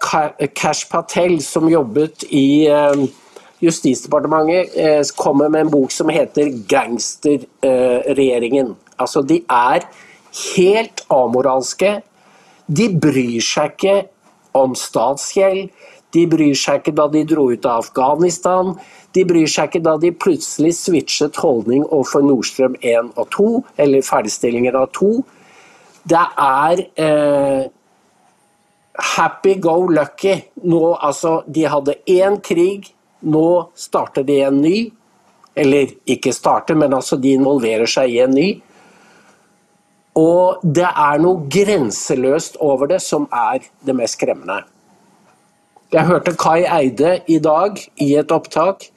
C: Cash Patel, som jobbet i eh, Justisdepartementet, eh, kommer med en bok som heter 'Gangsterregjeringen'. Altså, de er helt amoralske. De bryr seg ikke om statsgjeld. De bryr seg ikke da de dro ut av Afghanistan. De bryr seg ikke da de plutselig switchet holdning overfor Nordstrøm 1 og 2, eller ferdigstillinger av 2. Det er eh, happy go lucky. Nå, altså, de hadde én krig, nå starter de en ny. Eller ikke starter, men altså de involverer seg i en ny. Og det er noe grenseløst over det som er det mest skremmende. Jeg hørte Kai Eide i dag i et opptak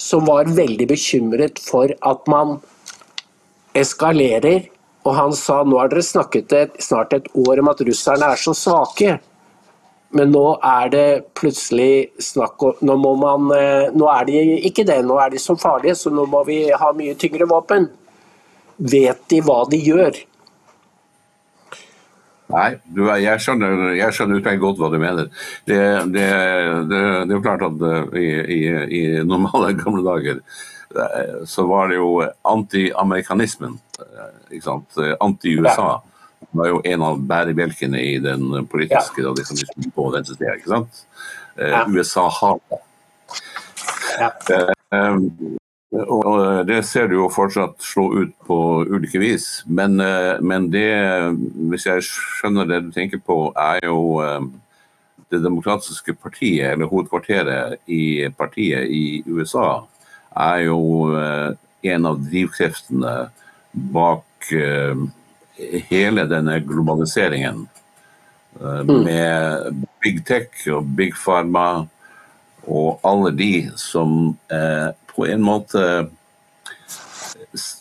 C: som var veldig bekymret for at man eskalerer. Og han sa nå har dere snakket et, snart et år om at russerne er så svake. Men nå er det plutselig snakk om nå, må man, eh, nå er de ikke det, nå er de så farlige, så nå må vi ha mye tyngre våpen. Vet de hva de gjør?
D: Nei, du, jeg skjønner, jeg skjønner utmerket godt hva du mener. Det, det, det, det er jo klart at uh, i, i, i, normale gamle dager uh, så var det jo anti-amerikanismen, uh, anti-USA. var jo en av bærebjelkene i den politiske ja. radikalismen på venstresida. ikke sant? Ja. USA har det. Ja. Um, og Det ser du jo fortsatt slå ut på ulike vis. Men, eh, men det, hvis jeg skjønner det du tenker på, er jo eh, Det demokratiske partiet, eller hovedkvarteret i partiet i USA, er jo eh, en av drivkreftene bak hele denne globaliseringen. Mm. Med big tech og big pharma og alle de som på en måte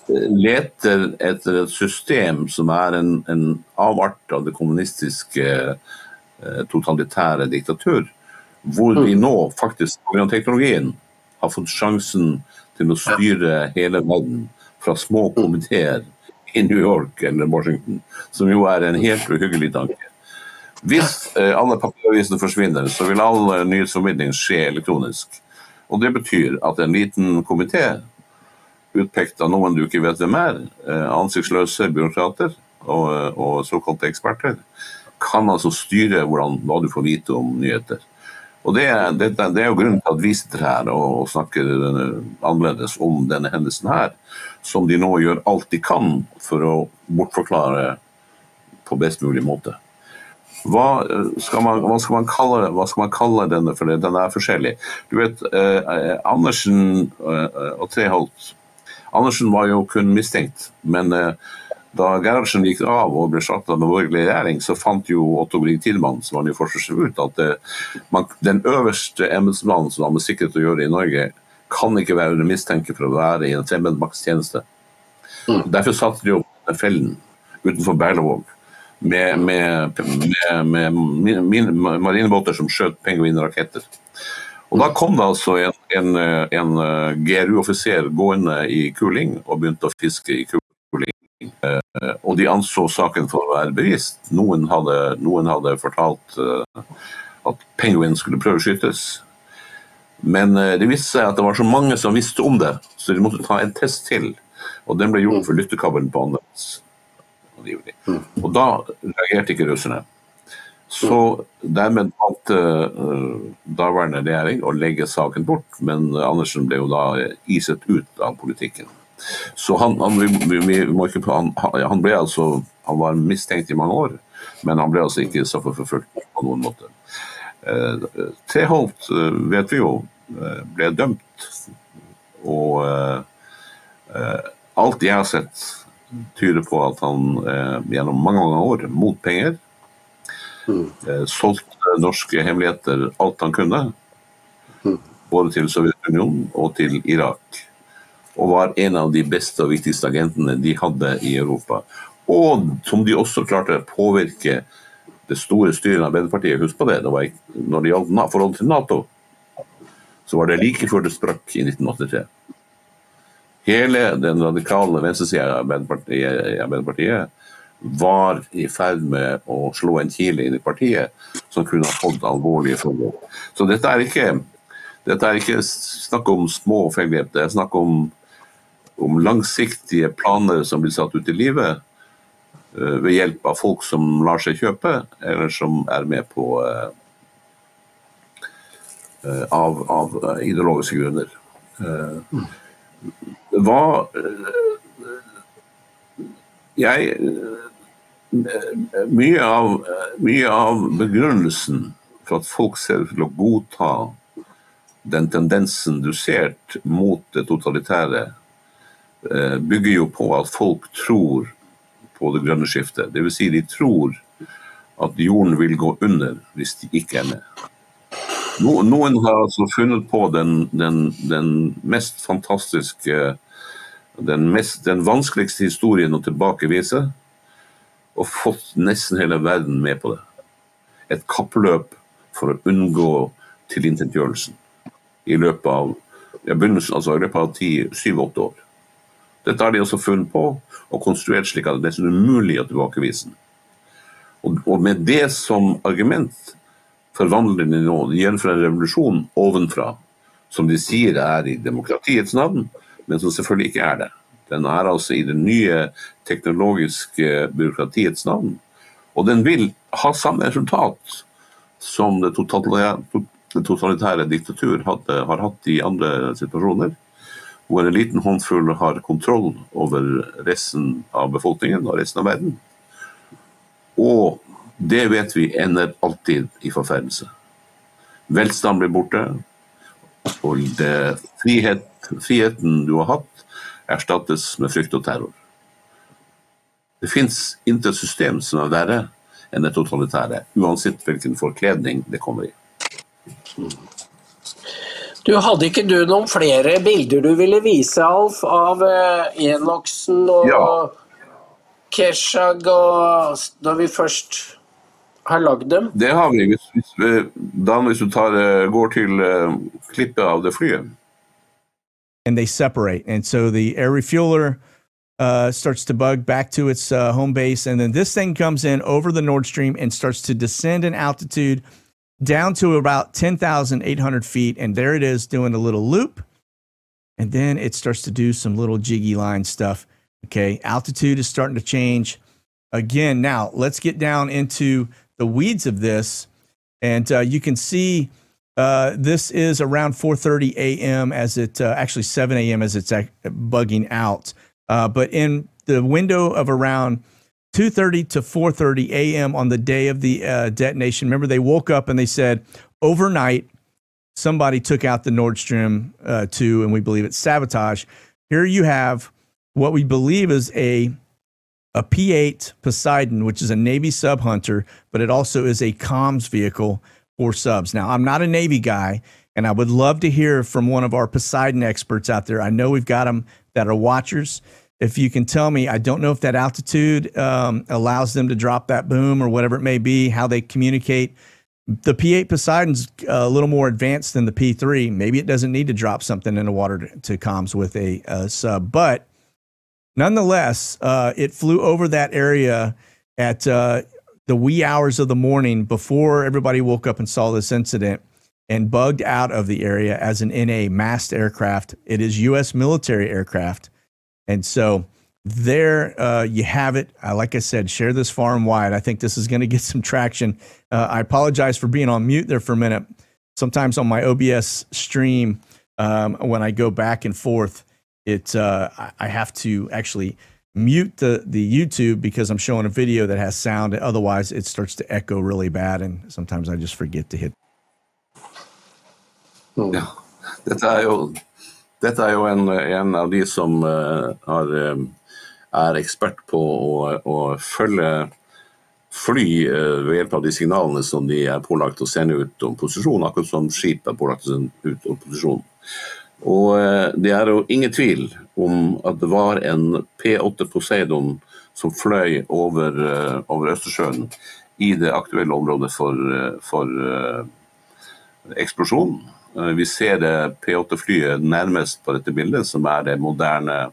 D: leter etter et system som er en, en avart av det kommunistiske eh, totalitære diktatur, hvor vi mm. nå faktisk pga. teknologien har fått sjansen til å styre hele verden fra små komiteer i New York eller Washington, som jo er en helt uhyggelig tanke. Hvis eh, alle papiravisene forsvinner, så vil all nyhetsformidling skje elektronisk. Og Det betyr at en liten komité utpekt av noen du ikke vet hvem er, eh, ansiktsløse byråkrater, og, og såkalte eksperter kan altså styre hvordan, hva du får vite om nyheter. Og det, det, det er jo grunnen til at vi sitter her og, og snakker eh, annerledes om denne hendelsen her, som de nå gjør alt de kan for å bortforklare på best mulig måte. Hva eh, skal man, hva skal man, kalle, hva skal man kalle denne, for den er forskjellig. Du vet, eh, eh, Andersen eh, og Treholt. Andersen var jo kun mistenkt, men eh, da Gerhardsen gikk av og ble slakta med borgerlig regjering, så fant jo Otto Grieg Tidmann, som var ny forsvarssjef, ut at eh, man, den øverste embetsmannen som har med sikkerhet å gjøre i Norge, kan ikke være mistenkt for å være i en fremmedmaktstjeneste. Derfor satte de opp fellen utenfor Berlevåg med, med, med, med marinebåter som skjøt pingvinraketter. Og Da kom det altså en, en, en eh, GRU-offiser gående i kuling og begynte å fiske i kuling. Eh, Og de anså saken for å være bevist. Noen hadde, noen hadde fortalt eh, at pingvinen skulle prøveskytes. Men eh, det viste seg at det var så mange som visste om det, så de måtte ta en test til. Og den ble gjort for lyttekabelen på Andøya. Angivelig. Og da reagerte ikke russerne. Så dermed valgte uh, daværende regjering å legge saken bort, men Andersen ble jo da iset ut av politikken. Så han, han, vi, vi, ikke, han, han ble altså han var mistenkt i mange år, men han ble altså ikke straffeforfulgt på noen måte. Eh, Treholt eh, vet vi jo eh, ble dømt, og eh, eh, alt jeg har sett tyder på at han eh, gjennom mange, mange år mot penger eh, solgte norske hemmeligheter alt han kunne. Både til Sovjetunionen og til Irak. Og var en av de beste og viktigste agentene de hadde i Europa. Og som de også klarte å påvirke det store styret av Arbeiderpartiet. Husk på det, det var når det gjaldt forholdet til Nato, så var det like før det sprakk i 1983. Hele den radikale venstresida i Arbeiderpartiet, Arbeiderpartiet var i ferd med å slå en kile inn i partiet som kunne ha fått alvorlige følger. Så dette er ikke, dette er ikke snakk om små feilgrep, det er snakk om, om langsiktige planer som blir satt ut i livet uh, ved hjelp av folk som lar seg kjøpe, eller som er med på uh, uh, av, av ideologiske grunner. Eh, Hva eh, Jeg eh, mye av, mye av begrunnelsen for at folk ser ut til å godta den tendensen du ser mot det totalitære, eh, bygger jo på at folk tror på det grønne skiftet. Dvs. Si de tror at jorden vil gå under hvis de ikke er med. No, noen har altså funnet på den, den, den mest fantastiske den, mest, den vanskeligste historien å tilbakevise, og fått nesten hele verden med på det. Et kappløp for å unngå tilintetgjørelsen i løpet av ja, begynnelsen, altså i løpet av syv-åtte år. Dette har de også funnet på og konstruert slik at det er nesten umulig å tilbakevise den. Og, og med det som argument forvandler den nå, de gjennomfører en revolusjon ovenfra, som de sier er i demokratiets navn, men som selvfølgelig ikke er det. Den er altså i det nye teknologiske byråkratiets navn. Og den vil ha samme resultat som det totalitære, det totalitære diktatur hadde, har hatt i andre situasjoner, hvor en liten håndfull har kontroll over resten av befolkningen og resten av verden. Og det vet vi ender alltid i forferdelse. Velstand blir borte, og det, frihet, friheten du har hatt, erstattes med frykt og terror. Det fins intet system som er verre enn det totalitære, uansett hvilken forkledning det kommer i.
C: Du Hadde ikke du noen flere bilder du ville vise, Alf, av eh, Enoksen og
D: Ja.
C: Keshag og da vi først har lagd dem?
D: Det har vi. Hvis, hvis, eh, Dan, hvis du tar, går til eh, klippet av det flyet
F: and they separate. And so the air refueler uh, starts to bug back to its uh, home base. And then this thing comes in over the Nord Stream and starts to descend in altitude down to about 10,800 feet. And there it is doing a little loop. And then it starts to do some little jiggy line stuff. Okay. Altitude is starting to change. again, now let's get down into the weeds of this. And uh, you can see uh, this is around 4:30 a.m. as it uh, actually 7 a.m. as it's bugging out. Uh, but in the window of around 2:30 to 4:30 a.m. on the day of the uh, detonation, remember they woke up and they said overnight somebody took out the Nord Stream uh, 2, and we believe it's sabotage. Here you have what we believe is a a P8 Poseidon, which is a Navy sub hunter, but it also is a comms vehicle for subs. Now, I'm not a Navy guy, and I would love to hear from one of our Poseidon experts out there. I know we've got them that are watchers. If you can tell me, I don't know if that altitude um, allows them to drop that boom or whatever it may be, how they communicate. The P8 Poseidon's a little more advanced than the P3. Maybe it doesn't need to drop something in the water to, to comms with a, a sub, but nonetheless, uh, it flew over that area at uh, the wee hours of the morning before everybody woke up and saw this incident and bugged out of the area as an NA massed aircraft. It is U.S. military aircraft. And so there uh, you have it. Uh, like I said, share this far and wide. I think this is going to get some traction. Uh, I apologize for being on mute there for a minute. Sometimes on my OBS stream, um, when I go back and forth, it uh, I- I have to actually mute the the YouTube because I'm showing a video that has sound. Otherwise, it starts to echo really bad, and sometimes I just forget to hit.
D: Ja. Dette er jo, dette er jo en, en av de som eh, har, er ekspert på å, å følge fly eh, ved hjelp av de signalene som de er pålagt å sende ut om posisjon, akkurat som skip er pålagt å sende ut om posisjon. Og eh, det er jo ingen tvil om at det var en P8 Poseidon som fløy over, eh, over Østersjøen i det aktuelle området for, eh, for eksplosjonen. Vi ser det P8-flyet nærmest på dette bildet, som er det moderne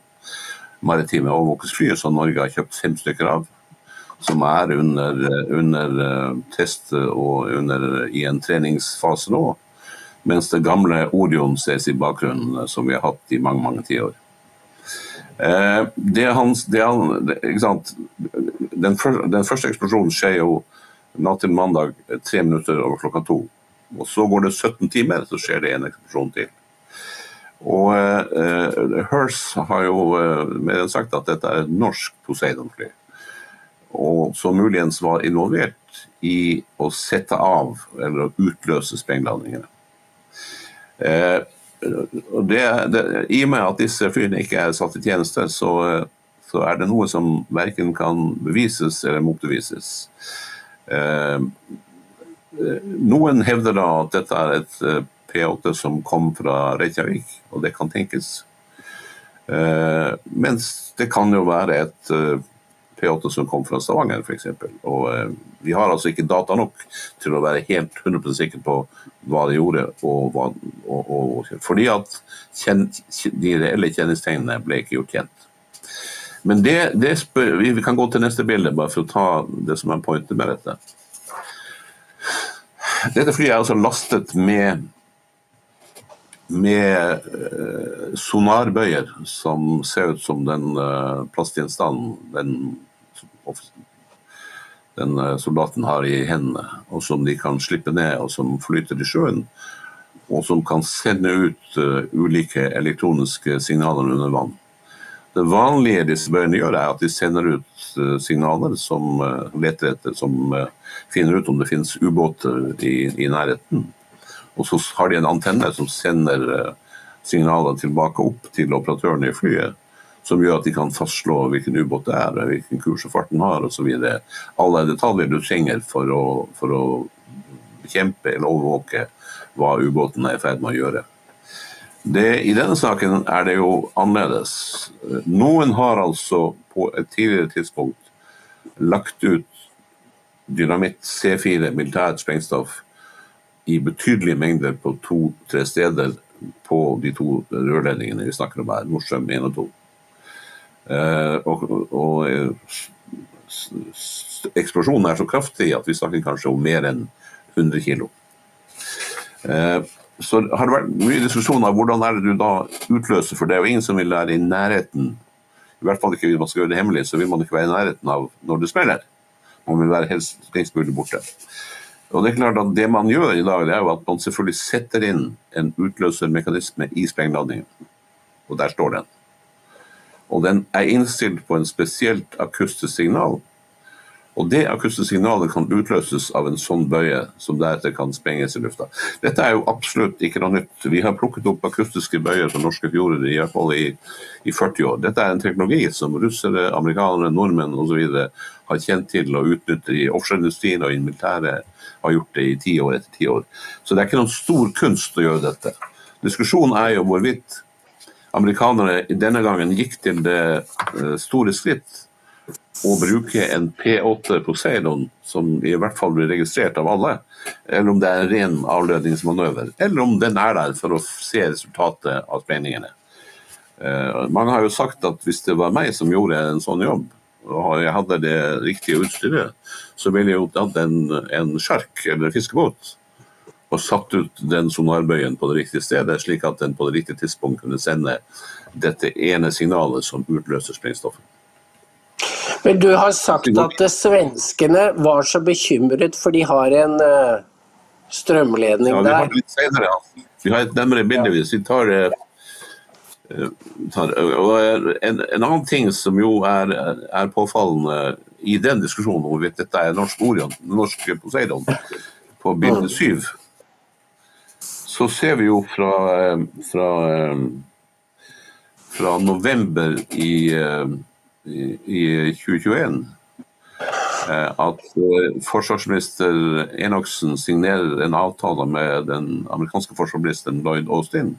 D: maritime overvåkingsflyet som Norge har kjøpt fem stykker av. Som er under, under test og under, i en treningsfase nå. Mens det gamle Orion ses i bakgrunnen, eh, som vi har hatt i mange mange tiår. Eh, det hans, det han- ikke sant? Den, fyr- den første eksplosjonen skjer jo natt til mandag eh, tre minutter over klokka to. Og så går det 17 timer, så skjer det en eksplosjon til. Og eh, Hers har jo eh, mer enn sagt at dette er et norsk Poseidon-fly. Og som muligens var involvert i å sette av eller utløse sprengladningene. Eh, det, det, I og med at disse flyene ikke er satt i tjeneste, så, så er det noe som verken kan bevises eller motbevises. Eh, noen hevder da at dette er et eh, P8 som kom fra Reykjavik, og det kan tenkes. Mens det kan jo være et P8 som kom fra Stavanger, f.eks. Og eh, vi har altså ikke data nok til å være helt 100% sikre på hva de gjorde. Og og, og, fordi at kjen, de reelle kjennetegnene ble ikke gjort kjent. Men det, det spør, vi vi kan gå til neste bilde, bare for å ta det som er pointet med dette. Dette flyet er altså lastet med med eh, sonarbøyer som ser ut som den eh, plastgjenstanden den, den eh, soldaten har i hendene, og som de kan slippe ned, og som flyter i sjøen. Og som kan sende ut eh, ulike elektroniske signaler under vann. Det vanlige disse bøyene gjør, er at de sender ut eh, signaler som leter etter, som finner ut om det finnes ubåter i, i nærheten. Og så har de en antenne som sender signaler tilbake opp til operatørene i flyet, som gjør at de kan fastslå hvilken ubåt det er, hvilken kurs og fart den har osv. Alle detaljer du trenger for å, for å bekjempe eller overvåke hva ubåten er i ferd med å gjøre. Det, I denne saken er det jo annerledes. Noen har altså på et tidligere tidspunkt lagt ut dynamitt C4, militært sprengstoff, i betydelige mengder på to-tre steder på de to rørledningene vi snakker om her, Nordstrøm 1 og 2. Eh, og, og eh, eksplosjonen er så kraftig at vi snakker kanskje om mer enn 100 kilo. Eh, så har det vært mye diskusjon av hvordan er det du da utløser, for det er jo ingen som vil være i nærheten i hvert fall ikke hvis man skal gjøre det hemmelig, så vil man ikke være i nærheten av når det smeller. Man vil være helst lengst mulig borte. Og Det er klart at det man gjør i dag, det er jo at man selvfølgelig setter inn en utløsermekanisme i sprengladningen. Og der står den. Og den er innstilt på en spesielt akustisk signal. Og det akustiske signalet kan utløses av en sånn bøye som deretter kan sprenges i lufta. Dette er jo absolutt ikke noe nytt. Vi har plukket opp akustiske bøyer fra norske fjorder i, hvert fall i, i 40 år. Dette er en teknologi som russere, amerikanere, nordmenn osv. har kjent til og utnytter i offshoreindustrien og i militæret. Har gjort det i ti år etter ti år. Så det er ikke noen stor kunst å gjøre dette. Diskusjonen er jo hvorvidt amerikanere denne gangen gikk til det eh, store skritt å bruke en P8 Poseidon, som i hvert fall blir registrert av alle, eller om det er en ren avledningsmanøver, eller om den er der for å se resultatet av spenningene. Uh, mange har jo sagt at hvis det var meg som gjorde en sånn jobb, og jeg hadde det riktige utstyret, så ville jeg jo hatt en, en sjark eller fiskebåt og satt ut den sonarbøyen på det riktige stedet, slik at den på det riktige tidspunkt kunne sende dette ene signalet som utløser sprengstoffet.
C: Men du har sagt at svenskene var så bekymret for de har en uh, strømledning
D: ja, vi har det litt senere, ja. Vi har et nærmere bilde hvis vi tar, uh, tar en, en, annen ting som jo er, er påfallende i den diskusjonen om dette er norsk Orion, norsk Poseidon, på bilde syv, så ser vi jo fra, fra, fra november i i 2021 eh, at eh, forsvarsminister Enoksen signerer en avtale med den amerikanske forsvarsministeren Lloyd Austin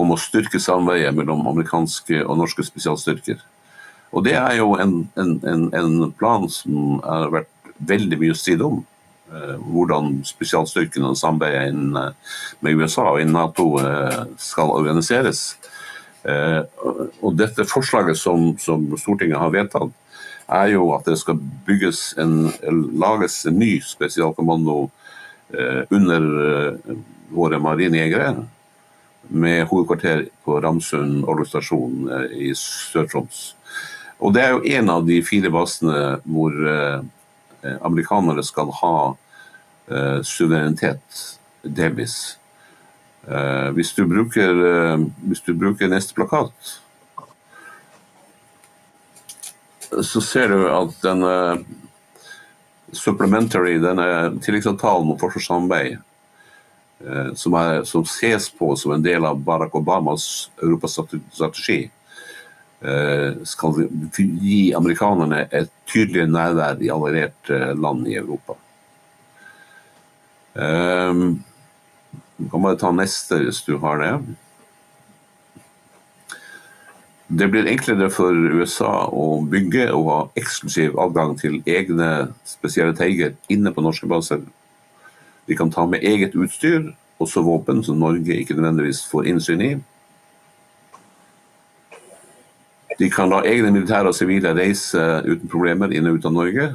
D: om å styrke samarbeidet mellom amerikanske og norske spesialstyrker. Og Det er jo en, en, en plan som har vært veldig mye strid om. Eh, hvordan spesialstyrkene og samarbeidet med USA og innen Nato skal organiseres. Eh, og dette forslaget som, som, Stortinget har vedtatt, er jo at det skal bygges en, lages en ny spesialkommando eh, under eh, våre marinejegere, med hovedkvarter på Ramsund orlogsstasjon eh, i Sør-Troms. Og Det er jo en av de fire basene hvor eh, amerikanere skal ha eh, suverenitet, delvis. Uh, hvis, du bruker, uh, hvis du bruker neste plakat, så ser du at denne supplementary, denne tilleggsavtalen om forsvarssamarbeid, som, som, ses på som en del av Barack Obamas europastrategi, skal gi amerikanerne et tydelig nærvær i allierte land i Europa. Du kan bare ta neste hvis du har det. Det blir enklere for USA å bygge og ha eksklusiv adgang til egne spesielle teiger inne på norske baser. De kan ta med eget utstyr, også våpen som Norge ikke nødvendigvis får innsyn i. De kan la egne militære og sivile reise uten problemer inn og ut av Norge.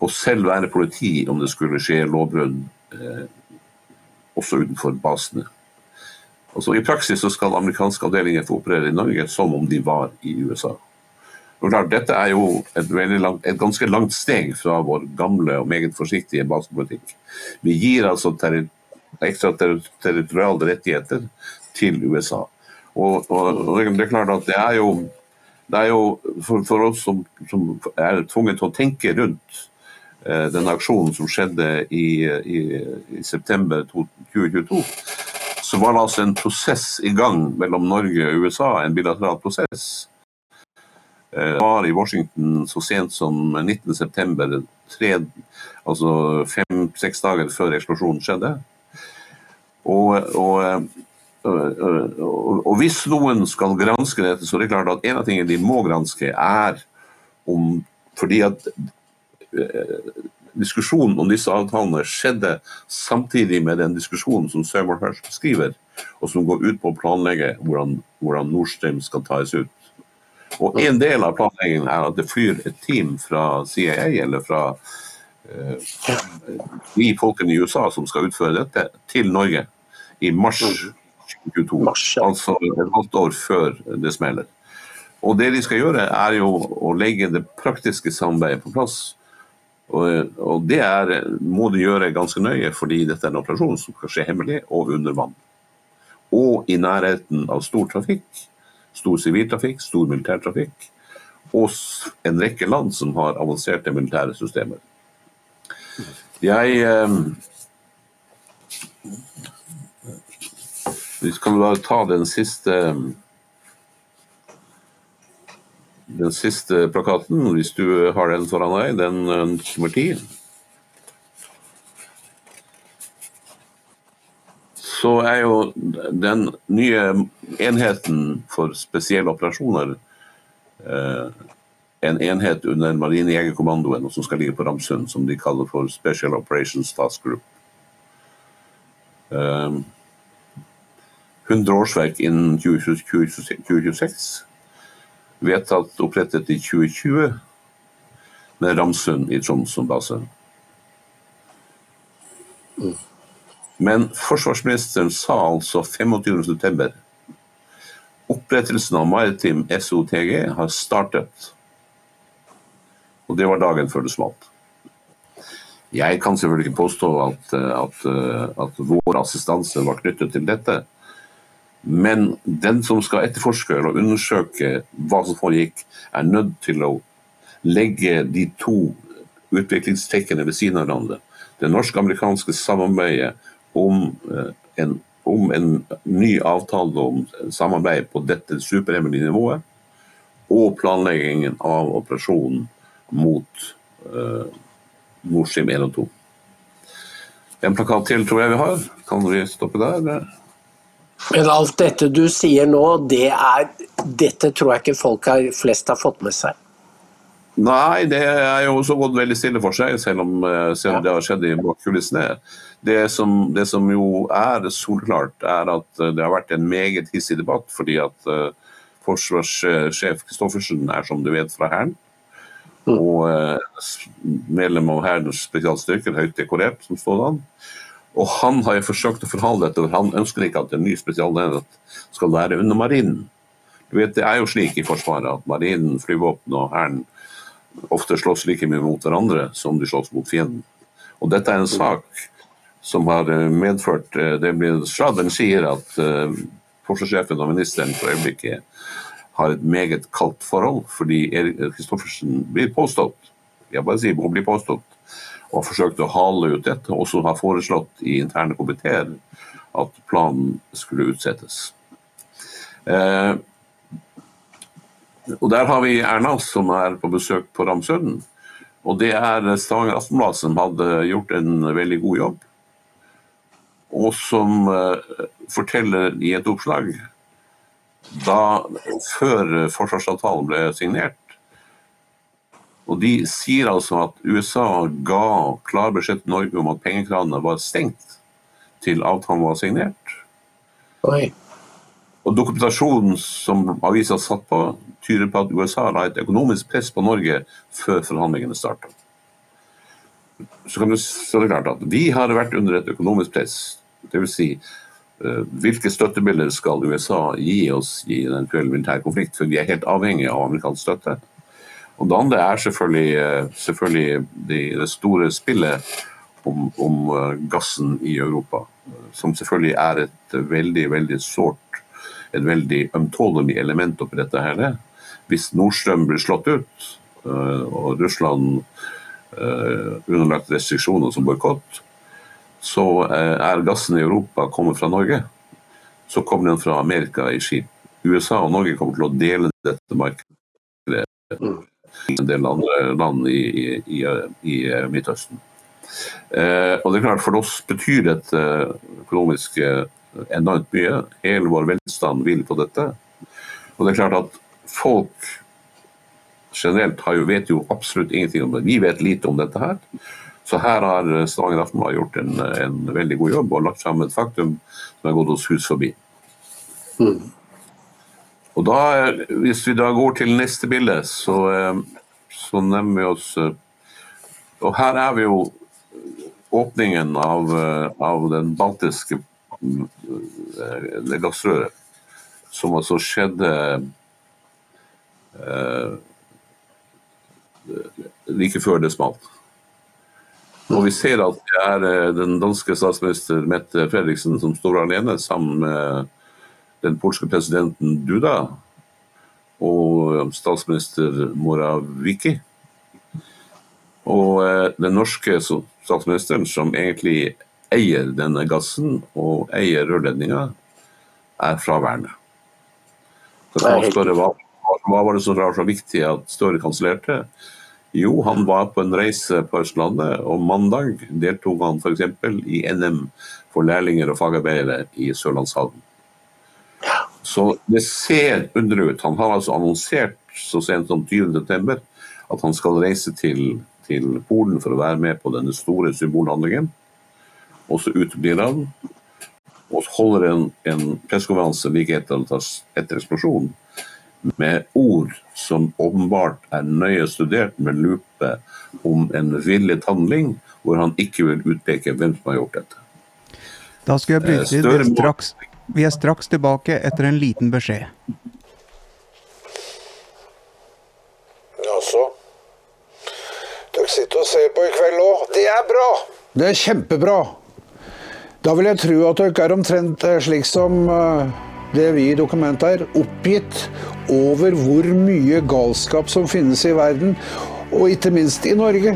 D: Og selv være politi om det skulle skje lovbrudd eh, også utenfor basene. Altså, I praksis så skal amerikanske avdelinger få operere i Norge som om de var i USA. Og klart, Dette er jo et, langt, et, ganske langt steg fra vår gamle og meget forsiktige basepolitikk. Vi gir altså ekstra ter territoriale rettigheter til USA. Og, og, og, det er klart at det er jo, det er jo for, for, oss som, som er tvunget til å tenke rundt den aksjonen som skjedde i, i, i september 2022, så var det altså en prosess i gang mellom Norge og USA, en bilateral prosess. Det eh, var i Washington så sent som 19.9., altså fem-seks dager før eksplosjonen skjedde. Og, og, og, og, hvis noen skal granske dette, så er det klart at en av tingene de må granske, er om fordi at Eh, diskusjonen om disse avtalene skjedde samtidig med den diskusjonen som Seymour Hersh skriver, og som går ut på å planlegge hvordan, hvordan Nord Stream skal tas ut. Og En del av planleggingen er at det flyr et team fra CIA eller fra eh, de folkene i USA som skal utføre dette, til Norge i mars 2022. Altså et halvt år før det smeller. Og det de skal gjøre, er jo å legge det praktiske samarbeidet på plass. Og, og det er, må de gjøre ganske nøye, fordi dette er en operasjon som skal skje hemmelig og under vann. Og i nærheten av stor trafikk. Stor siviltrafikk, stor militærtrafikk. Og en rekke land som har avanserte militære systemer. Jeg eh, Vi skal bare ta den siste den siste plakaten, hvis du har den foran deg, den eh, nummer ti. Så er jo den nye enheten for spesielle operasjoner eh, en enhet under Marinejegerkommandoen, som skal ligge på Ramsund, som de kaller for Special Operations Task Group. Eh, 100 årsverk innen 2026. 2026 vedtatt opprettet i 2020 med Ramsund i Troms som base. Men forsvarsministeren sa altså 25.9. Opprettelsen av maritim SOTG har startet. Og det var dagen før det smalt. Jeg kan selvfølgelig ikke påstå at, at, at vår assistanse var knyttet til dette. Men den som skal etterforske eller undersøke hva som foregikk, er nødt til å legge de to utviklingstrekkene ved siden av hverandre. Det norsk-amerikanske samarbeidet om eh, en, om en ny avtale om samarbeid på dette superhemmelige nivået, og planleggingen av operasjonen mot uh, Nord Stream 1 og 2. En plakat til tror jeg vi har. Kan vi stoppe der?
C: Men alt dette du sier nå, det er Dette tror jeg ikke folk har, flest har fått med seg.
D: Nei, det er jo også gått veldig stille for seg, selv om, eh, selv om det har skjedd i bakkulissene. Det det som jo er solklart, er at eh, det har vært en meget hissig debatt, fordi at uh, forsvarssjef Kristoffersen er, som du vet, fra Hæren. Og uh, medlem av Hærens spesialstyrker, høyt dekorert som sådan. Og han har jo forsøkt å forholde dette, og han ønsker ikke at en ny spesialenhet skal være under marinen. Du vet, Det er jo slik i Forsvaret at marinen, flyvåpenet og Hæren ofte slåss like mye mot hverandre som de slåss mot fienden. Og dette er en sak som har eh, medført eh, det blir Schraden sier at uh, forsvarssjefen og ministeren for øyeblikket har et meget kaldt forhold, fordi Erik Kristoffersen blir påstått jeg bare sier må bli påstått, og har forsøkt å hale ut dette, og også har foreslått i interne komiteer at planen skulle utsettes. Eh, og Der har vi Erna, som er på besøk på Ramsøden. Og det er Stavanger Aftenblad som hadde gjort en veldig god jobb. Og som eh, forteller i et oppslag da før forsvarsavtalen ble signert. Og De sier altså at USA ga klar beskjed til Norge om at pengekranene var stengt til avtalen var signert.
C: Oi.
D: Og dokumentasjonen som avisa satt på, tyder på at USA la et økonomisk press på Norge før forhandlingene starta. Så, kan du, så det klart at vi har vært under et økonomisk press. Dvs. Si, uh, hvilke støttebilder skal USA gi oss i en eventuell militær konflikt? For vi er helt avhengig av amerikansk støtte. Og det andre er selvfølgelig, uh, selvfølgelig det, det store spillet om, om uh, gassen i Europa. Som selvfølgelig er et veldig, veldig sårt et veldig ømtålelig element oppi dette. her. Hvis Nordstrøm blir slått ut, og Russland underlagt restriksjoner som boikott, så er gassen i Europa kommet fra Norge. Så kommer den fra Amerika i skip. USA og Norge kommer til å dele dette markedet i en del andre land i, i, i, i Midtøsten. og det er klart For oss betyr dette økonomisk enormt mye. Hele vår velstand hviler på dette. Og det er klart at folk generelt jo, vet jo absolutt ingenting om det. Vi vet lite om dette her. Så her har Stavanger Aftenblad gjort en, en, veldig god jobb og lagt fram et faktum som er gått oss hus forbi. Mm. Og da, Hvis vi da går til neste bilde, så, så nevner vi oss Og her er vi jo åpningen av, av den baltiske gassrøret, som altså skjedde eh, like før det smalt. Og vi ser at det er eh, den danske statsminister Mette Fredriksen som står alene sammen med den polske presidenten Duda og statsminister Moraviki. Og eh, den norske statsministeren, som egentlig eier denne gassen og eier rørledninga, er fraværende. Så kan
C: helt-
D: spørre, hva, hva var det som var så viktig at Støre kansellerte? Jo, han var på en reise på Østlandet, og mandag deltok han f.eks. i NM for lærlinger og fagarbeidere i Sørlandshallen. Så det ser underlig ut. Han har altså annonsert så sent som 20.9 at han skal reise til, til Polen for å være med på denne store symbolhandlingen. Og så uteblir han, og holder en, en pressekonferanse like etter, etter eksplosjonen med ord som åpenbart er nøye studert med lupe om en villet handling, hvor han ikke vil utpeke hvem som har gjort dette.
G: Da skal jeg
D: Eh,
G: bryte inn. Straks, vi er straks tilbake etter en liten beskjed.
H: Jaså? Dere sitter og ser på i kveld òg. Det er bra! Det er kjempebra. Da vil jeg tro at dere er omtrent eh, slik som eh, det vi i dokumentet er, oppgitt over hvor mye galskap som finnes i verden, og ikke minst i Norge.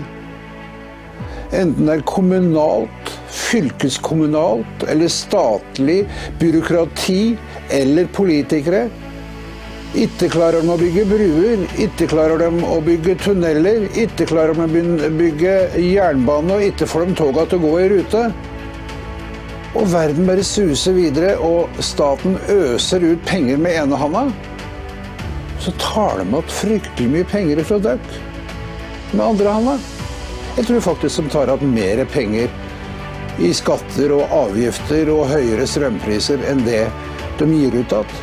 H: Enten det er kommunalt, fylkeskommunalt eller statlig byråkrati eller politikere. Ikke klarer de å bygge bruer, ikke klarer de å bygge tunneler, ikke klarer de å bygge jernbane, og ikke får de toga til å gå i rute. Og verden bare suser videre, og staten øser ut penger med ene handa. Så tar de opp fryktelig mye penger fra dere med andre handa. Jeg tror faktisk de tar opp mer penger i skatter og avgifter og høyere strømpriser enn det de gir ut igjen.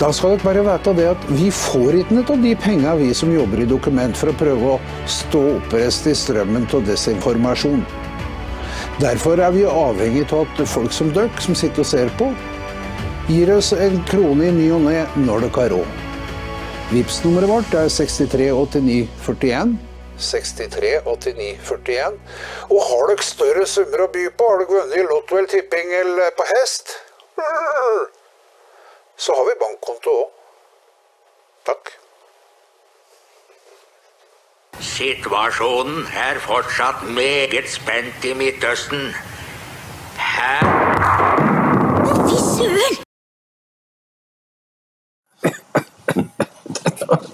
H: Da skal dere bare vite det at vi får ikke noe av de pengene vi som jobber i dokument for å prøve å stå oppreist i strømmen av desinformasjon. Derfor er vi avhengig av at folk som dere, som sitter og ser på, gir oss en krone i ny og ne når dere har råd. Vipps-nummeret vårt er 638941. 638941. Og har dere større summer å by på, har dere vunnet i Lotto eller Tipping eller på hest, så har vi bankkonto òg. Takk.
I: Situasjonen er fortsatt meget spent i Midtøsten. Her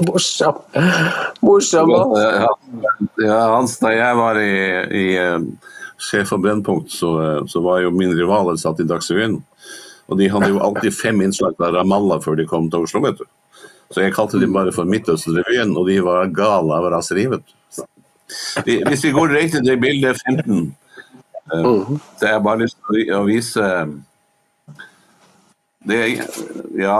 C: Morsom. Morsom.
D: Ja, ja, Hans, da jeg var i, i eh, Sjef for Brennpunkt, så, eh, så var jo min rivaler satt i Dagsrevyen. Og de hadde jo alltid fem innslag fra Ramallah før de kom til Oslo, vet du. Så jeg kalte dem bare for Midtøsten-revyen, og de var gale av raseri, vet du. Vi- Hvis vi går rett til bildet, 15, eh, så har jeg bare lyst til å vise det, ja,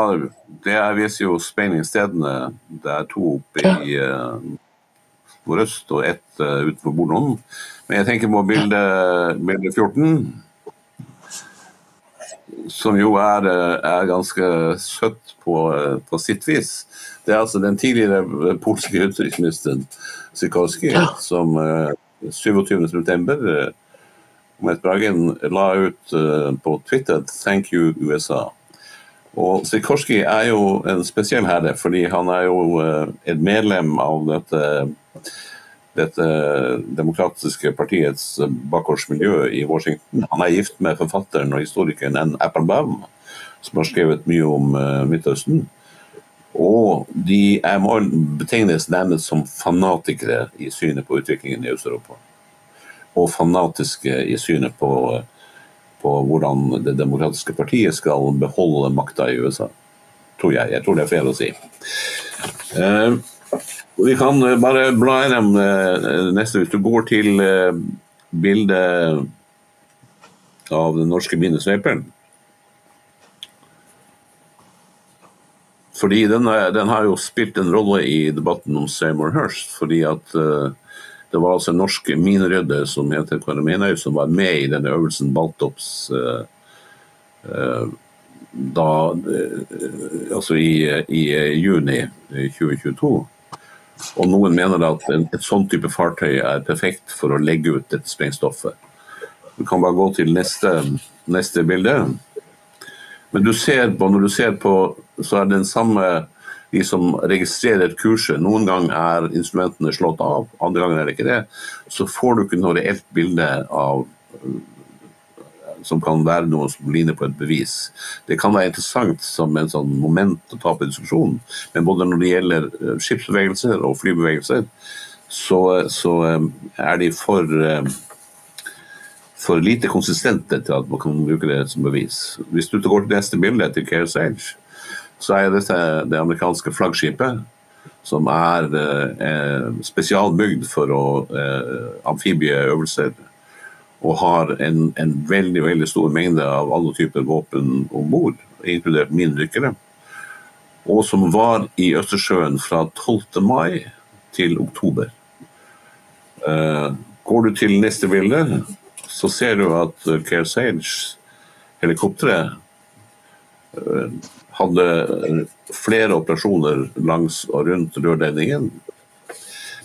D: det er- viser jo speilingsstedene. Det er to oppe i uh, nordøst og ett uh, utenfor Bornholm. Men jeg tenker på bilde, bilde 14, som jo er, eh, er ganske søtt på, eh, på sitt vis. Det er altså den tidligere eh, polske utenriksministeren Sikorski som uh, 27.9. med Mette Bragen la ut uh, på Twitter 'Thank you, USA'. Og Sikorski er jo en spesiell herre, fordi han er jo eh, et medlem av dette, dette demokratiske partiets bakgårdsmiljø i Washington. Han er gift med forfatteren og historikeren N. Applebaum, som har skrevet mye om eh, Midtøsten. Og de er, betegnes nærmest som fanatikere i synet på utviklingen i Øst-Europa. Og fanatiske i synet på, på hvordan det demokratiske partiet skal beholde makta i USA. Tror jeg. Jeg tror det er fair å si. Eh, vi kan bare bla gjennom eh, neste. Hvis du går til eh, bildet av den norske minnesveiperen Fordi den, den har jo spilt en rolle i debatten om Seymour Hirst. Fordi at eh, det var altså norsk minerydder som heter Menhaug, som var med i denne øvelsen Baltops eh, eh, da eh, Altså i, i juni 2022. Og noen mener at en, et sånn type fartøy er perfekt for å legge ut dette sprengstoffet. Du kan bare gå til neste, neste bilde. Men du ser på, når du ser på, så er det den samme de som registrerer kurset. Noen ganger er instrumentene slått av, andre ganger er det ikke det. Så får du ikke noe reelt bilde av som kan være noe som ligner på et bevis. Det kan være interessant som en sånn moment å ta på diskusjonen, men både når det gjelder eh, skipsbevegelser og flybevegelser, så, så eh, er de for, eh, for lite konsistente til at man kan bruke det som bevis. Hvis du går til neste bilde, til Care Sage, så er dette det amerikanske flaggskipet som er eh, spesialbygd for eh, amfibieøvelser og har en, en, veldig veldig stor mengde av alle typer våpen om bord, inkludert mindykkere. Og som var i Østersjøen fra 12. mai til oktober. Eh, går du til neste bilde, så ser du at Care Sage-helikopteret uh, hadde flere operasjoner langs og rundt rørledningen.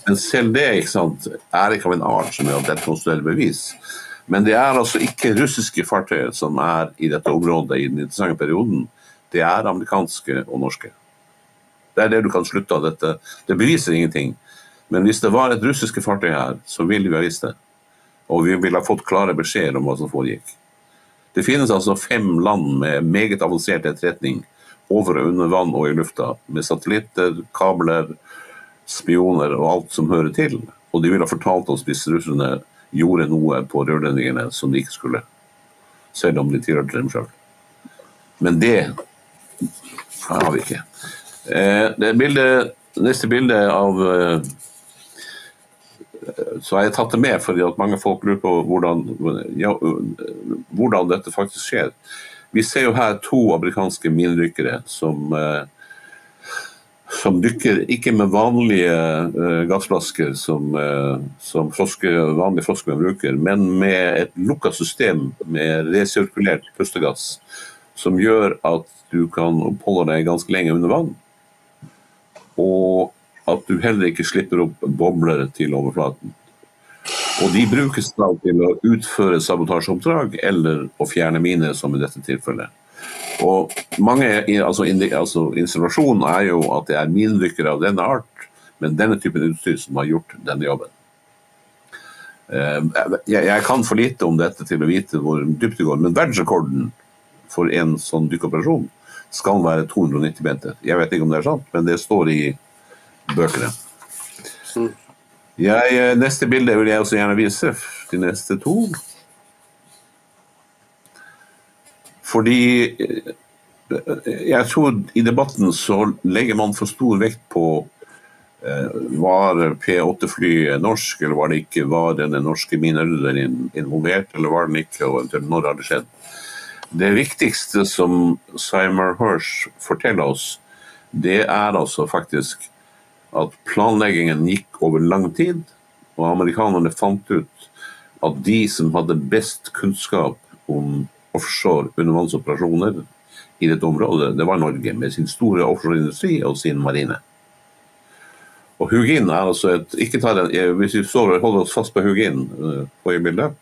D: Men selv det ikke sant, er ikke av en art som er av konstituerer bevis. Men det er altså ikke russiske fartøyer som er i dette området i den interessante perioden. Det er amerikanske og norske. Det er det du kan slutte av dette. Det beviser ingenting. Men hvis det var et russiske fartøy her, så ville vi ha visst det. Og vi ville ha fått klare beskjeder om hva som foregikk. Det finnes altså fem land med meget avansert etterretning over og under vann og i lufta, med satellitter, kabler, spioner og alt som hører til. Og de ville ha fortalt oss hvis russerne gjorde noe på rørledningene som de ikke skulle. Selv om de tilhørte dem sjøl. Men det har vi ikke. Eh, det bildet, neste bilde av eh, Så har jeg tatt det med fordi at mange folk lurer på hvordan, ja, hvordan dette faktisk skjer. Vi ser jo her to amerikanske minedykkere som eh, som dykker ikke med vanlige uh, gassflasker som, uh, som froske, vanlige froskemenn bruker, men med et lukka system med resirkulert pustegass, som gjør at du kan oppholde deg ganske lenge under vann. Og at du heller ikke slipper opp bobler til overflaten. Og de brukes da til å utføre sabotasjeoppdrag eller å fjerne miner, som i dette tilfellet. Og mange, altså, altså Installasjonen er jo at det er minedykkere av denne art, men denne typen utstyr som har gjort denne jobben. Eh, jeg, kan for lite om dette til å vite hvor dypt det går, men verdensrekorden for en sånn dykkeoperasjon skal være 290 meter. Jeg vet ikke om det er sant, men det står i bøkene. Jeg, eh, neste bilde vil jeg også gjerne vise. De neste to. Fordi eh, jeg tror i debatten så legger man for stor vekt på eh, var P8-flyet norsk, eller var det ikke? Var denne norske minerydderen involvert, eller var den ikke? Og når har det skjedd? Det viktigste som Simon Hirsch forteller oss, det er altså faktisk at planleggingen gikk over lang tid, og amerikanerne fant ut at de som hadde best kunnskap om offshore undervannsoperasjoner i dette området, det var Norge, med sin store offshoreindustri og sin marine. Og Hugin er altså et ikke ta den, Hvis vi står og holder oss fast på Hugin uh, på bildet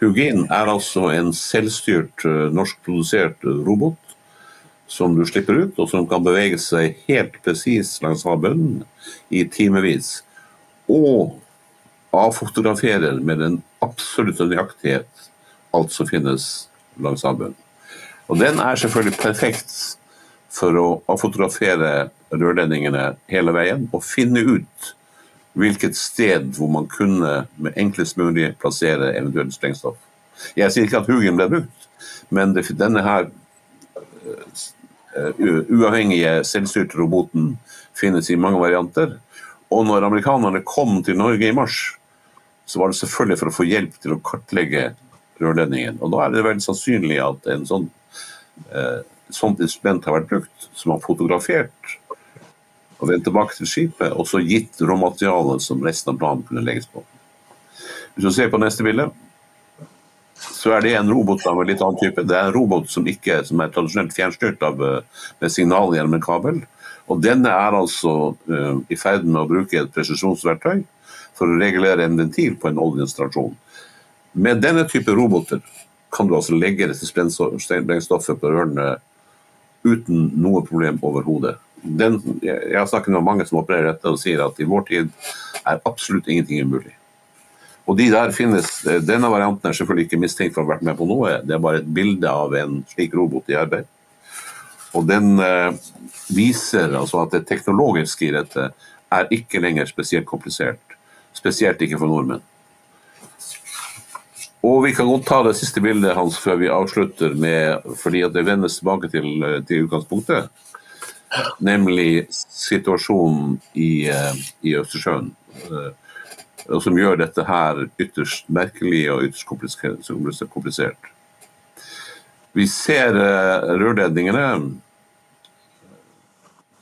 D: Hugin er altså en selvstyrt uh, norskprodusert robot som du slipper ut, og som kan bevege seg helt presis langs havbunnen i timevis. Og avfotograferer med den absolutte nøyaktighet alt som finnes langs havbunnen. Og den er selvfølgelig perfekt for å avfotografere rørledningene hele veien og finne ut hvilket sted hvor man kunne med enklest mulig plassere eventuelt sprengstoff. Jeg sier ikke at Hugin ble brukt, men denne her uh, uavhengige selvstyrte roboten finnes i mange varianter. Og når amerikanerne kom til Norge i mars, så var det selvfølgelig for å få hjelp til å kartlegge rørledningen. Og da er det veldig sannsynlig at en sånn, eh, sånt instrument har vært brukt, som har fotografert og vendt tilbake til skipet, og så gitt råmaterialet som resten av planen kunne legges på. Hvis du ser på neste bilde så er det en robot av en litt annen type. Det er en robot som ikke som er tradisjonelt fjernstyrt av, eh, med signal gjennom en kabel. Og denne er altså uh, i ferd med å bruke et presisjonsverktøy for å regulere en ventil på en oljeinstallasjon. Med denne type roboter kan du altså legge dette sprengstoffet på rørene uten noe problem overhodet. Jeg har snakket med mange som opererer dette og sier at i vår tid er absolutt ingenting umulig. Og de der finnes, Denne varianten er selvfølgelig ikke mistenkt for å ha vært med på noe, det er bare et bilde av en slik robot i arbeid. Og den eh, viser altså at det teknologiske i dette er ikke lenger spesielt komplisert. Spesielt ikke for nordmenn. Og vi kan godt ta det siste bildet hans før vi avslutter med fordi at det vendes tilbake til, til utgangspunktet. Nemlig situasjonen i, eh, i Østersjøen. Eh, og som gjør dette her ytterst merkelig og ytterst komplisert. Vi ser uh, rørledningene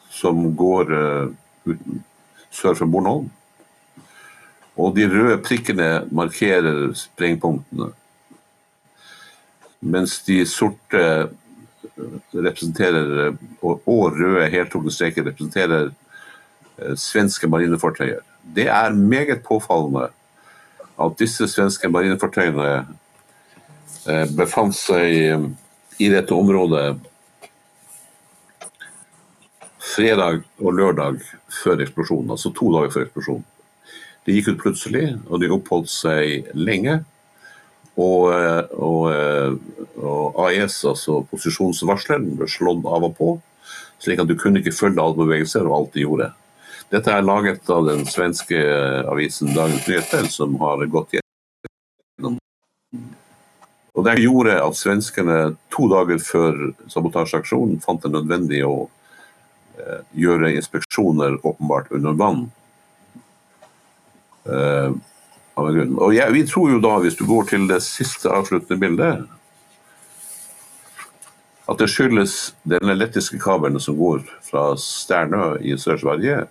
D: som går uten, sør for Bornholm. Og de røde prikkene markerer sprengpunktene. Mens de sorte eh, representerer, og, røde heltrukne streker representerer svenske marinefartøyer. Det er meget påfallende at disse svenske marinefartøyene befant seg i dette området fredag og lørdag før eksplosjonen, altså to dager før eksplosjonen. De gikk ut plutselig, og de oppholdt seg lenge. Og, og, og AES, altså posisjonsvarsleren, ble slått av og på, slik at du kunne ikke følge alle bevegelser og alt de gjorde. Dette er laget av den svenske avisen Dagens Nyheter, som har gått gjennom og Det gjorde at svenskene to dager før sabotasjeaksjonen fant det nødvendig å eh, gjøre inspeksjoner åpenbart under vann. Eh, og jeg, Vi tror jo da, hvis du går til det siste avsluttende bildet, at det skyldes den elektriske kabelen som går fra Sternø i Sør-Sverige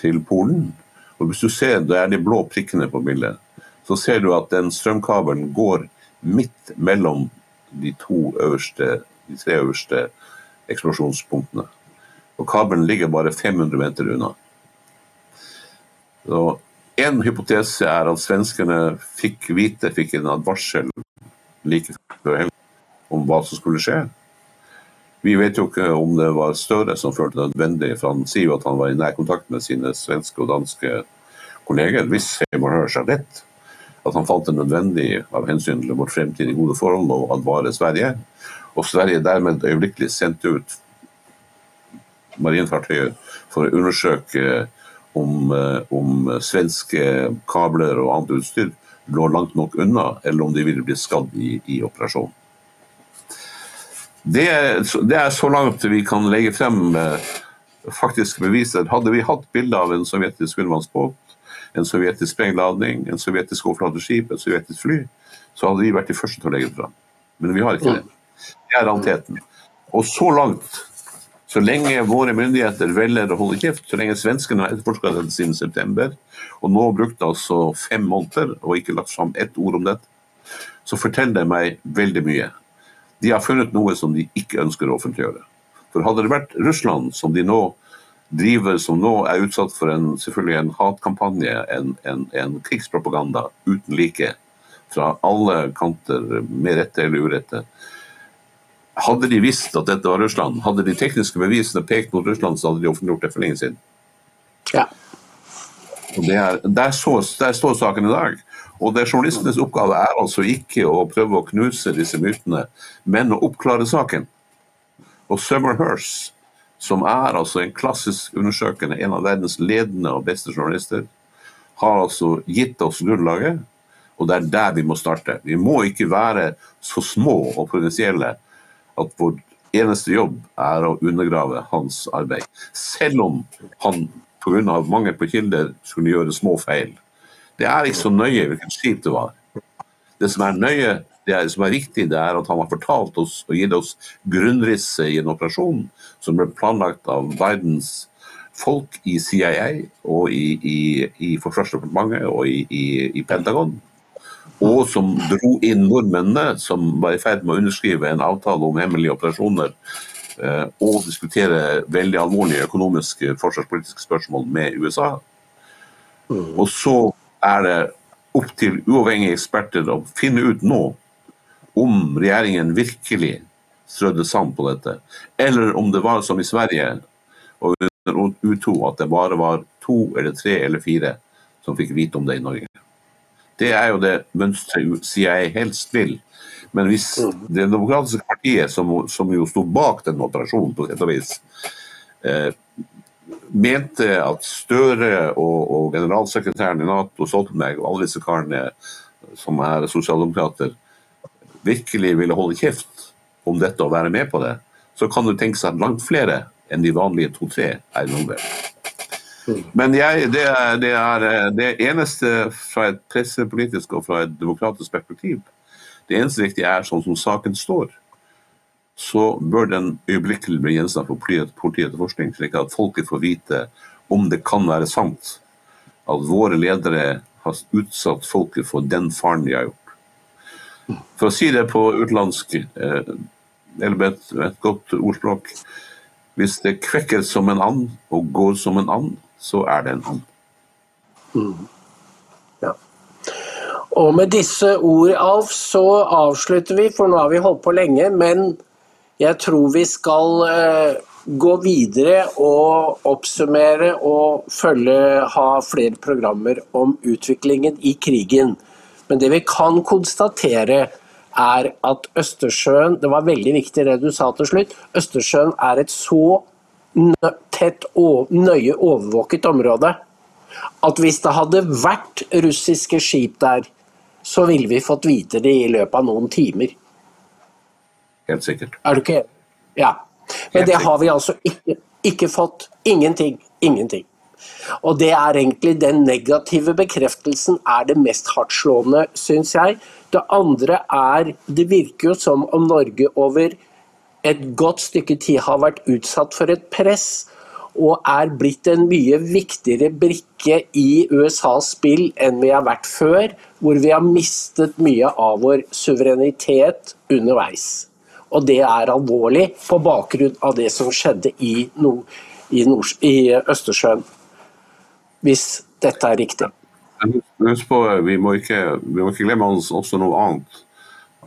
D: til Polen. Og Hvis du ser, det er de blå prikkene på bildet, så ser du at den strømkabelen går midt mellom de øverste, de tre øverste eksplosjonspunktene. Og kabelen ligger bare 500 meter unna. Så en hypotese er at svenskene fikk vite, fikk en advarsel like før helgen om hva som skulle skje. Vi vet jo ikke om det var Støre som følte det nødvendig, for han sier jo at han var i nær kontakt med sine svenske og danske kolleger. Hvis Seymour hører seg rett, at han fant det nødvendig av hensyn til vårt fremtidige gode forhold å advare Sverige. Og Sverige dermed øyeblikkelig sendte ut marinefartøyet for å undersøke om, eh, om, svenske kabler og annet utstyr lå langt nok unna, eller om de ville bli skadd i, i operasjonen. Det, det, er så langt vi kan legge frem eh, faktiske beviser. Hadde vi hatt bilde av en sovjetisk undervannsbåt en sovjetisk sprengladning, en sovjetisk overflateskip, et sovjetisk fly, så hadde vi vært de første til å legge det fram. Men vi har ikke det. Det er realiteten. Og så langt, så lenge våre myndigheter velger å holde kjeft, så lenge svenskene har etterforska dette siden september, og nå brukte altså fem måneder og ikke lagt fram ett ord om dette, så forteller det meg veldig mye. De har funnet noe som de ikke ønsker å offentliggjøre. For hadde det vært Russland, som de nå driver som nå er utsatt for en, selvfølgelig en hatkampanje, en, en, en krigspropaganda uten like fra alle kanter, med rette eller urette. Hadde de visst at dette var Russland, hadde de tekniske bevisene pekt mot Russland, så hadde de offentliggjort det for lenge siden.
C: Ja.
D: Og det er, der, så, der står saken i dag. Og det Journalistenes oppgave er altså ikke å prøve å knuse disse mytene, men å oppklare saken. Og Summer Hearse som er altså en klassisk undersøkende, en av verdens ledende og beste journalister, har altså gitt oss grunnlaget, og det er der vi må starte. Vi må ikke være så små og provinsielle at vår eneste jobb er å undergrave hans arbeid. Selv om han pga. mangel på kilder skulle gjøre små feil. Det er ikke så nøye hvilket skip det var. Det som er nøye, det er, som er viktig, det er at han har fortalt oss og gitt oss grunnrisset i en operasjon som ble planlagt av Bidens folk i CIA og i, i, i Forsvarsdepartementet og i, i, Pentagon. og som dro inn nordmennene, som var i ferd med å underskrive en avtale om hemmelige operasjoner, eh, og diskutere veldig alvorlige økonomiske forsvarspolitiske spørsmål med USA. Og så er det opp til uavhengige eksperter å finne ut nå om regjeringen virkelig strødde sand på dette, eller om det var som i Sverige og under U2 at det bare var to eller tre eller fire som fikk vite om det i Norge. Det er jo det mønsteret CIA helst vil. Men hvis Det demokratiske partiet, som, som jo sto bak den operasjonen, på et vis, eh, mente at Støre og, og generalsekretæren i Nato, Stoltenberg og alle disse karene som er sosialdemokrater, virkelig ville holde kjeft om dette og være med på det, så kan du tenke seg at langt flere enn de vanlige to-tre er involvert. Men jeg, det, er, det er det eneste fra et pressepolitisk og fra et demokratisk perspektiv. Det eneste riktige er sånn som saken står. Så bør den øyeblikkelig bli gjenstand for politi- politietterforskning, slik at folket får vite om det kan være sant at våre ledere har utsatt folket for den faren de har gjort. For å si det på utenlandsk, eller med et, et godt ordspråk Hvis det kvekker som en and og går som en and, så er det en and.
C: Ja. Og med disse ord, Alf, så avslutter vi, for nå har vi holdt på lenge. Men jeg tror vi skal eh, gå videre og oppsummere og følge, ha flere programmer om utviklingen i krigen. Men det vi kan konstatere, er at Østersjøen Det var veldig viktig det du sa til slutt. Østersjøen er et så tett og nøye overvåket område at hvis det hadde vært russiske skip der, så ville vi fått vite det i løpet av noen timer.
D: Helt sikkert.
C: Er du ikke enig? Ja. Men det har vi altså ikke, ikke fått. Ingenting. Ingenting. Og det er egentlig den negative bekreftelsen er det mest hardtslående, syns jeg. Det andre er Det virker jo som om Norge over et godt stykke tid har vært utsatt for et press og er blitt en mye viktigere brikke i USAs spill enn vi har vært før, hvor vi har mistet mye av vår suverenitet underveis. Og det er alvorlig på bakgrunn av det som skjedde i, Nord i, Nord i Østersjøen. Hvis dette er riktig.
D: Husk på, vi må ikke, vi må ikke glemme oss også noe annet.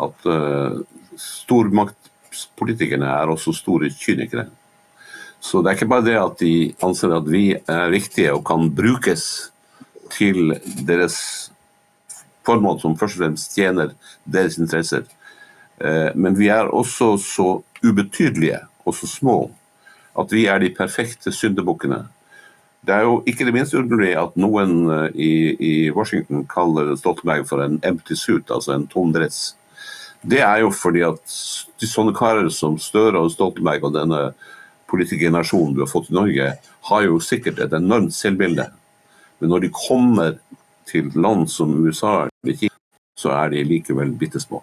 D: At uh, stormaktspolitikerne er også store kynikere. Så det er ikke bare det at de anser at vi er viktige og kan brukes til deres formål som først og fremst tjener deres interesser. Eh, Men vi er også så ubetydelige og så små at vi er de perfekte syndebukkene. Det er jo ikke det minste underlig at noen eh, i, i Washington kaller Stoltenberg for en empty suit, altså en tom dress. Det er jo fordi at de sånne karer som Støre og Stoltenberg og denne politikergenerasjonen du har fått i Norge, har jo sikkert et enormt selvbilde. Men når de kommer til land som USA eller Kina, så er de likevel bitte små.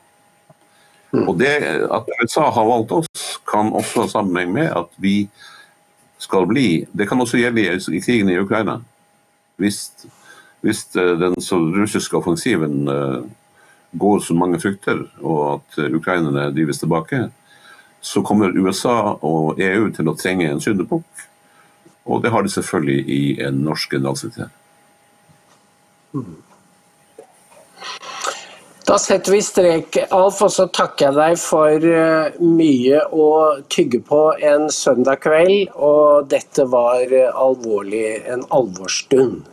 D: Og det at USA har valgt oss, kan også ha sammenheng med at vi skal bli Det kan også gjelde i, krigen i Ukraina. Hvis, hvis eh, den russiske offensiven eh, går som mange frykter, og at ukrainerne drives tilbake, så kommer USA og EU til å trenge en syndebukk. Og det har de selvfølgelig i en norsk generalsekretær.
C: Da setter vi strek, Alf, og så takker jeg deg for eh, mye å tygge på en søndag kveld. Og dette var eh, alvorlig, en alvorsstund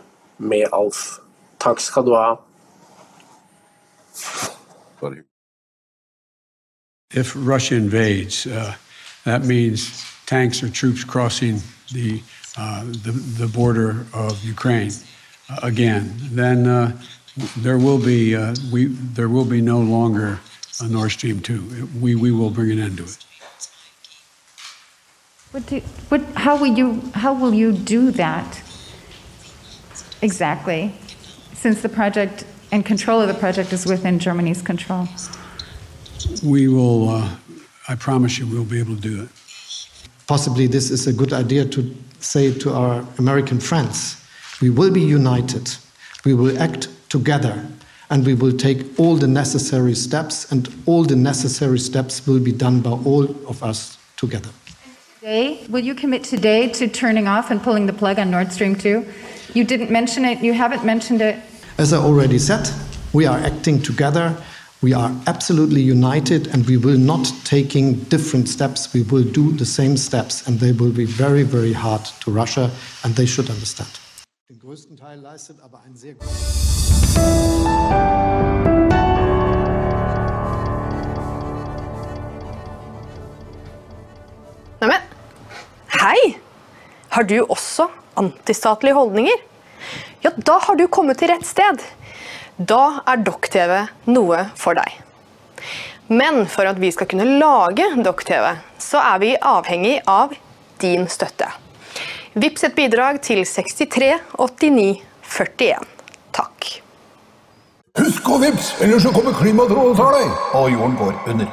C: med Alf. Takk skal du ha.
J: If Russia invades, uh, that means tanks or troops crossing the, uh, the, the border of Ukraine uh, again. Then uh, there will be uh, we there will be no longer a Nord Stream two. We we will bring an end to it.
K: What do, what, how will you, how will you do that exactly? Since the project and control of the project is within Germany's control.
J: We will. Uh, I promise you, we'll be able to do it.
L: Possibly this is a good idea to say to our American friends we will be united, we will act together, and we will take all the necessary steps, and all the necessary steps will be done by all of us together.
K: Today, will you commit today to turning off and pulling the plug on Nord Stream 2? You didn't mention it, you haven't mentioned it.
L: As I already said, we are acting together. We are absolutely united, and we will not taking different steps. We will do the same steps, and they will be very, very hard to Russia, and they should understand. Den größten Teil leistet aber einen sehr
M: Neimen, hei! Har du også antistatlige holdninger? Ja, da har du kommet til rett sted. Da er Dokk-TV noe for deg. Men for at vi skal kunne lage Dokk-TV, så er vi avhengig av din støtte. Vips et bidrag til 63 89 41. Takk.
N: Husk å vips, ellers så kommer klimatrollet og tar deg! Og jorden går under.